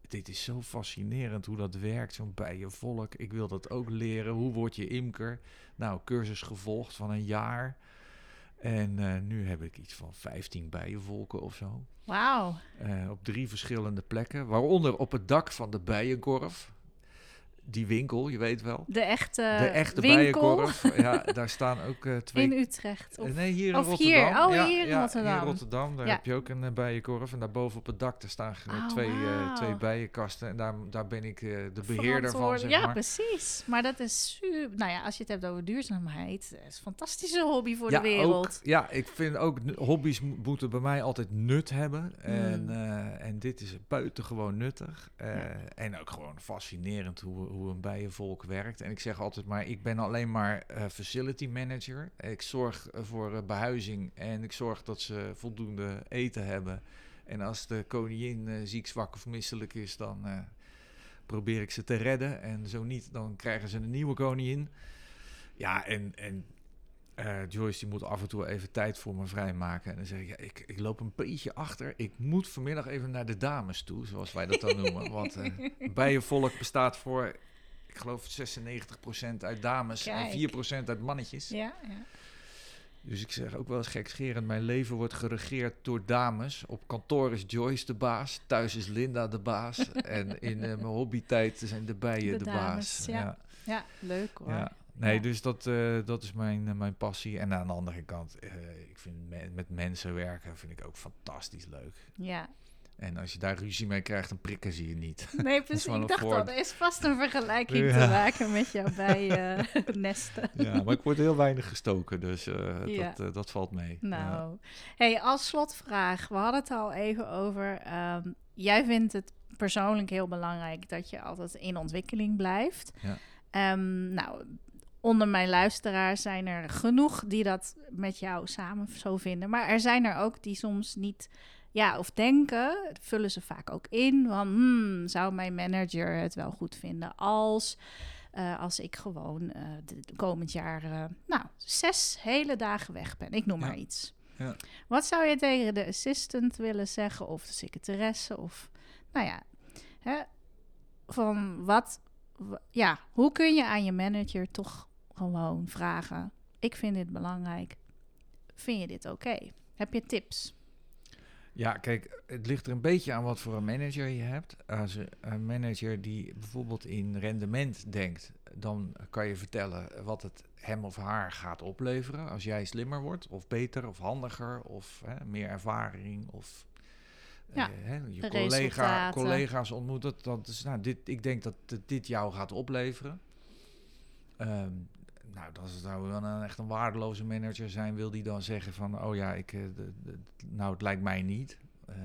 dit is zo fascinerend hoe dat werkt. Zo'n bijenvolk. Ik wil dat ook leren. Hoe word je imker? Nou, cursus gevolgd van een jaar. En eh, nu heb ik iets van 15 bijenvolken of zo. Wauw. Eh, op drie verschillende plekken. Waaronder op het dak van de bijenkorf. Die winkel, je weet wel. De echte, De echte winkel bijenkorf. Ja, daar staan ook eh, twee... in Utrecht. Of nee, hier in of Rotterdam. hier. Oh, ja, hier in ja, Rotterdam. Hier in Rotterdam, daar Ja. heb je ook een eh, bijenkorf. En daarboven op het dak, daar staan Oh, twee, eh, twee bijenkasten. En daar, daar ben ik de beheerder van, zeg ja, maar. precies. Maar dat is super. Nou ja, als je het hebt over duurzaamheid, dat is een fantastische hobby voor de wereld. Ook, ja, ik vind ook hobby's mo- moeten bij mij altijd nut hebben. En, Mm. eh, en dit is buitengewoon nuttig. En ook gewoon fascinerend hoe, hoe een bijenvolk werkt. En ik zeg altijd maar, ik ben alleen maar eh, facility manager. Ik zorg eh, voor eh, behuizing en ik zorg dat ze voldoende eten hebben. En als de koningin ziek, zwak of misselijk is, dan probeer ik ze te redden. En zo niet, dan krijgen ze een nieuwe koningin. Ja, en, en eh, Joyce die moet af en toe even tijd voor me vrijmaken. En dan zeg ik, ja, ik, ik loop een beetje achter. Ik moet vanmiddag even naar de dames toe, zoals wij dat dan noemen. Want eh, bijenvolk bestaat voor, ik geloof 96% uit dames Kijk. en 4% uit mannetjes. Ja, ja. Dus ik zeg ook wel eens gekscherend, mijn leven wordt geregeerd door dames. Op kantoor is Joyce de baas, thuis is Linda de baas. en in eh, mijn hobbytijd zijn de bijen De de, dames, baas. ja. Ja, leuk hoor. Nee, Ja. dus dat, eh, dat is mijn, eh, mijn passie. En aan de andere kant, eh, ik vind me- met mensen werken vind ik ook fantastisch leuk. Ja. En als je daar ruzie mee krijgt, dan prikken ze je niet. Nee, precies. Ik dacht al, er is vast een vergelijking Ja. te maken met jouw bijennesten. ja, maar ik word heel weinig gestoken, dus Ja. dat, dat valt mee. Nou, hey, als slotvraag, we hadden het al even over. ehm, jij vindt het persoonlijk heel belangrijk dat je altijd in ontwikkeling blijft. Ja. Ehm, nou, onder mijn luisteraars zijn er genoeg die dat met jou samen zo vinden. Maar er zijn er ook die soms niet, ja, of denken, vullen ze vaak ook in van, hmm, zou mijn manager het wel goed vinden als, eh, als ik gewoon eh, de, de komend jaar, eh, nou, zes hele dagen weg ben. Ik noem Ja. maar iets. Ja. Wat zou je tegen de assistant willen zeggen, of de secretaresse, of, nou ja, hè, van wat, ja, hoe kun je aan je manager toch gewoon vragen: Ik vind dit belangrijk. Vind je dit oké? Heb je tips? Ja, kijk, het ligt er een beetje aan wat voor een manager je hebt. Als een manager die bijvoorbeeld in rendement denkt, dan kan je vertellen wat het hem of haar gaat opleveren als jij slimmer wordt, of beter, of handiger, of hè, meer ervaring, of eh, Ja, hè, je collega, collega's ontmoet. Dat, dat is, nou, dit, ik denk dat dit jou gaat opleveren. Ehm, nou, dat zou wel een, echt een waardeloze manager zijn, wil die dan zeggen van, oh ja, ik, eh, nou, het lijkt mij niet. Eh,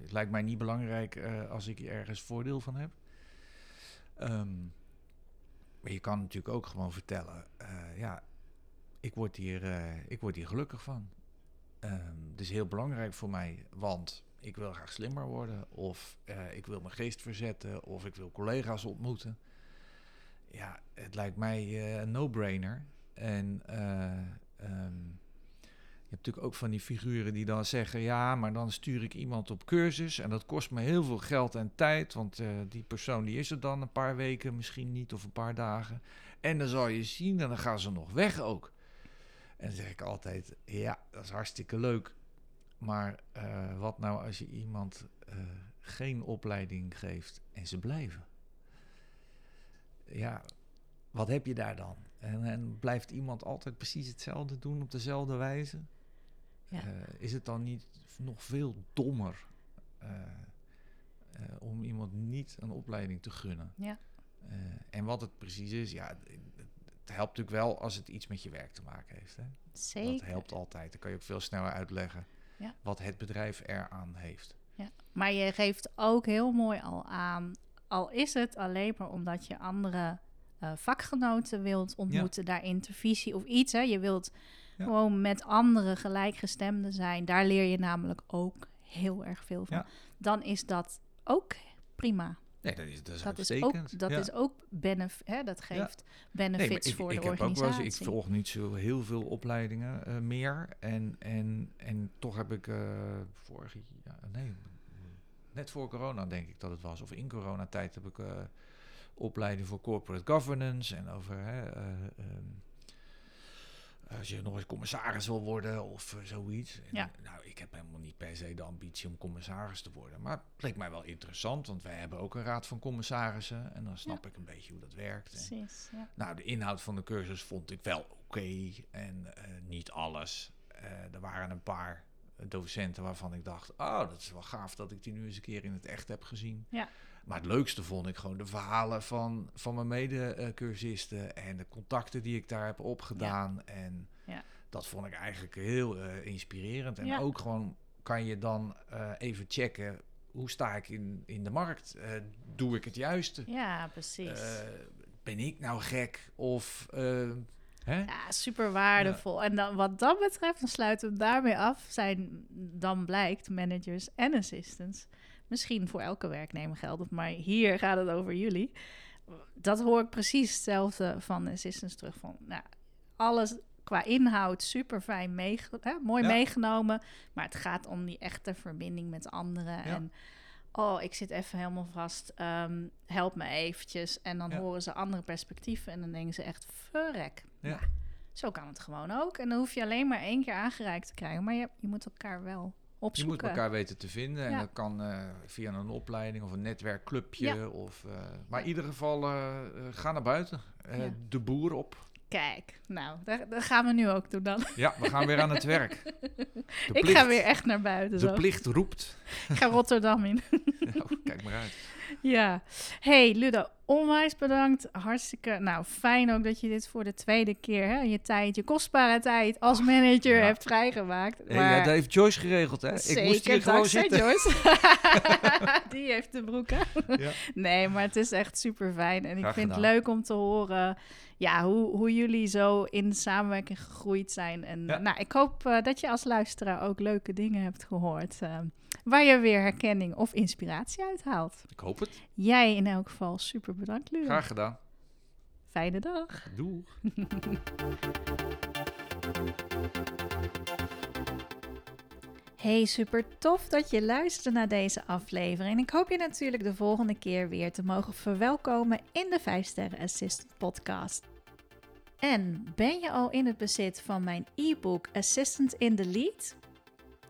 het lijkt mij niet belangrijk eh, als ik ergens voordeel van heb. Ehm, maar je kan natuurlijk ook gewoon vertellen, ja, ik word hier, ik word hier gelukkig van. Ehm, het is heel belangrijk voor mij, want ik wil graag slimmer worden, of ik wil mijn geest verzetten, of ik wil collega's ontmoeten. Ja, het lijkt mij eh, een no-brainer. En eh, ehm, je hebt natuurlijk ook van die figuren die dan zeggen: ja, maar dan stuur ik iemand op cursus en dat kost me heel veel geld en tijd, want eh, die persoon die is er dan een paar weken, misschien niet of een paar dagen. En dan zal je zien en dan gaan ze nog weg ook. En dan zeg ik altijd: ja, dat is hartstikke leuk. Maar wat nou als je iemand geen opleiding geeft en ze blijven? Ja, wat heb je daar dan? En, en blijft iemand altijd precies hetzelfde doen op dezelfde wijze? Ja. Eh, is het dan niet nog veel dommer eh, eh, om iemand niet een opleiding te gunnen? Ja. En wat het precies is, ja, het, het helpt natuurlijk wel als het iets met je werk te maken heeft. Hè? Zeker. Dat helpt altijd. Dan kan je ook veel sneller uitleggen Ja. wat het bedrijf eraan heeft. Ja. Maar je geeft ook heel mooi al aan, al is het alleen maar omdat je andere eh, vakgenoten wilt ontmoeten, daar intervisie of iets. Hè. Je wilt Ja. gewoon met andere gelijkgestemden zijn. Daar leer je namelijk ook heel erg veel van. Ja. Dan is dat ook prima. Nee, dat is, dat is Dat is ook, dat is ook benef hè, dat geeft Nee, benefits ik, voor ik de heb ook wel eens, organisatie. ik volg niet zo heel veel opleidingen eh, meer. En, en, en toch heb ik eh, vorig jaar, nee, net voor corona denk ik dat het was. Of in coronatijd heb ik eh, opleiding voor corporate governance en over hè, eh, ehm, als je nog eens commissaris wil worden of eh, zoiets. En, Ja. Nou, ik heb helemaal niet per se de ambitie om commissaris te worden. Maar het leek mij wel interessant, want wij hebben ook een raad van commissarissen. En dan snap ik een beetje hoe dat werkt. En, Precies, ja. nou, de inhoud van de cursus vond ik wel oké en eh, niet alles. Eh, er waren een paar docenten waarvan ik dacht, oh, dat is wel gaaf dat ik die nu eens een keer in het echt heb gezien. Ja. Maar het leukste vond ik gewoon de verhalen van, van mijn mede-cursisten en de contacten die ik daar heb opgedaan. En Ja. dat vond ik eigenlijk heel eh, inspirerend. En Ja. ook gewoon kan je dan eh, even checken, hoe sta ik in, in de markt? Eh, doe ik het juiste? Ja, precies. Ben ik nou gek? Of hè? Ja, super waardevol. En dan, wat dat betreft, dan sluiten we daarmee af. Zijn dan blijkt managers en assistants. Misschien voor elke werknemer geldt maar hier gaat het over jullie. Dat hoor ik precies hetzelfde van de assistants terug. Van, nou, alles qua inhoud super fijn meege- mooi Ja. meegenomen. Maar het gaat om die echte verbinding met anderen. En oh, ik zit even helemaal vast. ehm, help me eventjes. En dan Ja. horen ze andere perspectieven. En dan denken ze echt, verrek. Ja. Nou, zo kan het gewoon ook. En dan hoef je alleen maar één keer aangereikt te krijgen. Maar je, je moet elkaar wel Je opzoeken. moet elkaar weten te vinden. En Ja. dat kan eh, via een opleiding of een netwerkclubje. Ja. Of, eh, maar in ieder geval, eh, ga naar buiten. Ja. De boer op. Kijk, nou, dat, gaan we nu ook doen dan. Ja, we gaan weer aan het werk. De ik ga weer echt naar buiten. De Zo. plicht roept. Ik ga Rotterdam in. Kijk maar uit. Ja. Hey Ludo, onwijs bedankt. Hartstikke, nou fijn ook dat je dit voor de tweede keer, hè, je tijd, je kostbare tijd als manager ja. hebt vrijgemaakt. Hey, ja, dat heeft Joyce geregeld, hè? Zeker, ik moest hier gewoon zitten. Joyce. Die heeft de broek aan. Ja. Nee, maar het is echt super fijn. En ik Graag vind het leuk om te horen ja, hoe, hoe jullie zo in samenwerking gegroeid zijn. En Ja. nou, ik hoop eh, dat je als luisteraar ook leuke dingen hebt gehoord. eh, waar je weer herkenning of inspiratie uit haalt. Ik hoop het. Jij in elk geval super bedankt, Ludo. Graag gedaan. Fijne dag. Doeg. Hey, super tof dat je luisterde naar deze aflevering. En ik hoop je natuurlijk de volgende keer weer te mogen verwelkomen in de 5 Sterren Assistant podcast. En ben je al in het bezit van mijn e-book Assistant in the Lead?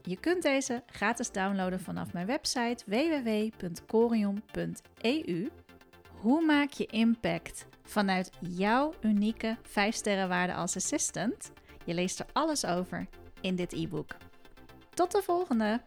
Je kunt deze gratis downloaden vanaf mijn website www.corion.eu. Hoe maak je impact vanuit jouw unieke 5 sterrenwaarde als assistant? Je leest er alles over in dit e-book. Tot de volgende!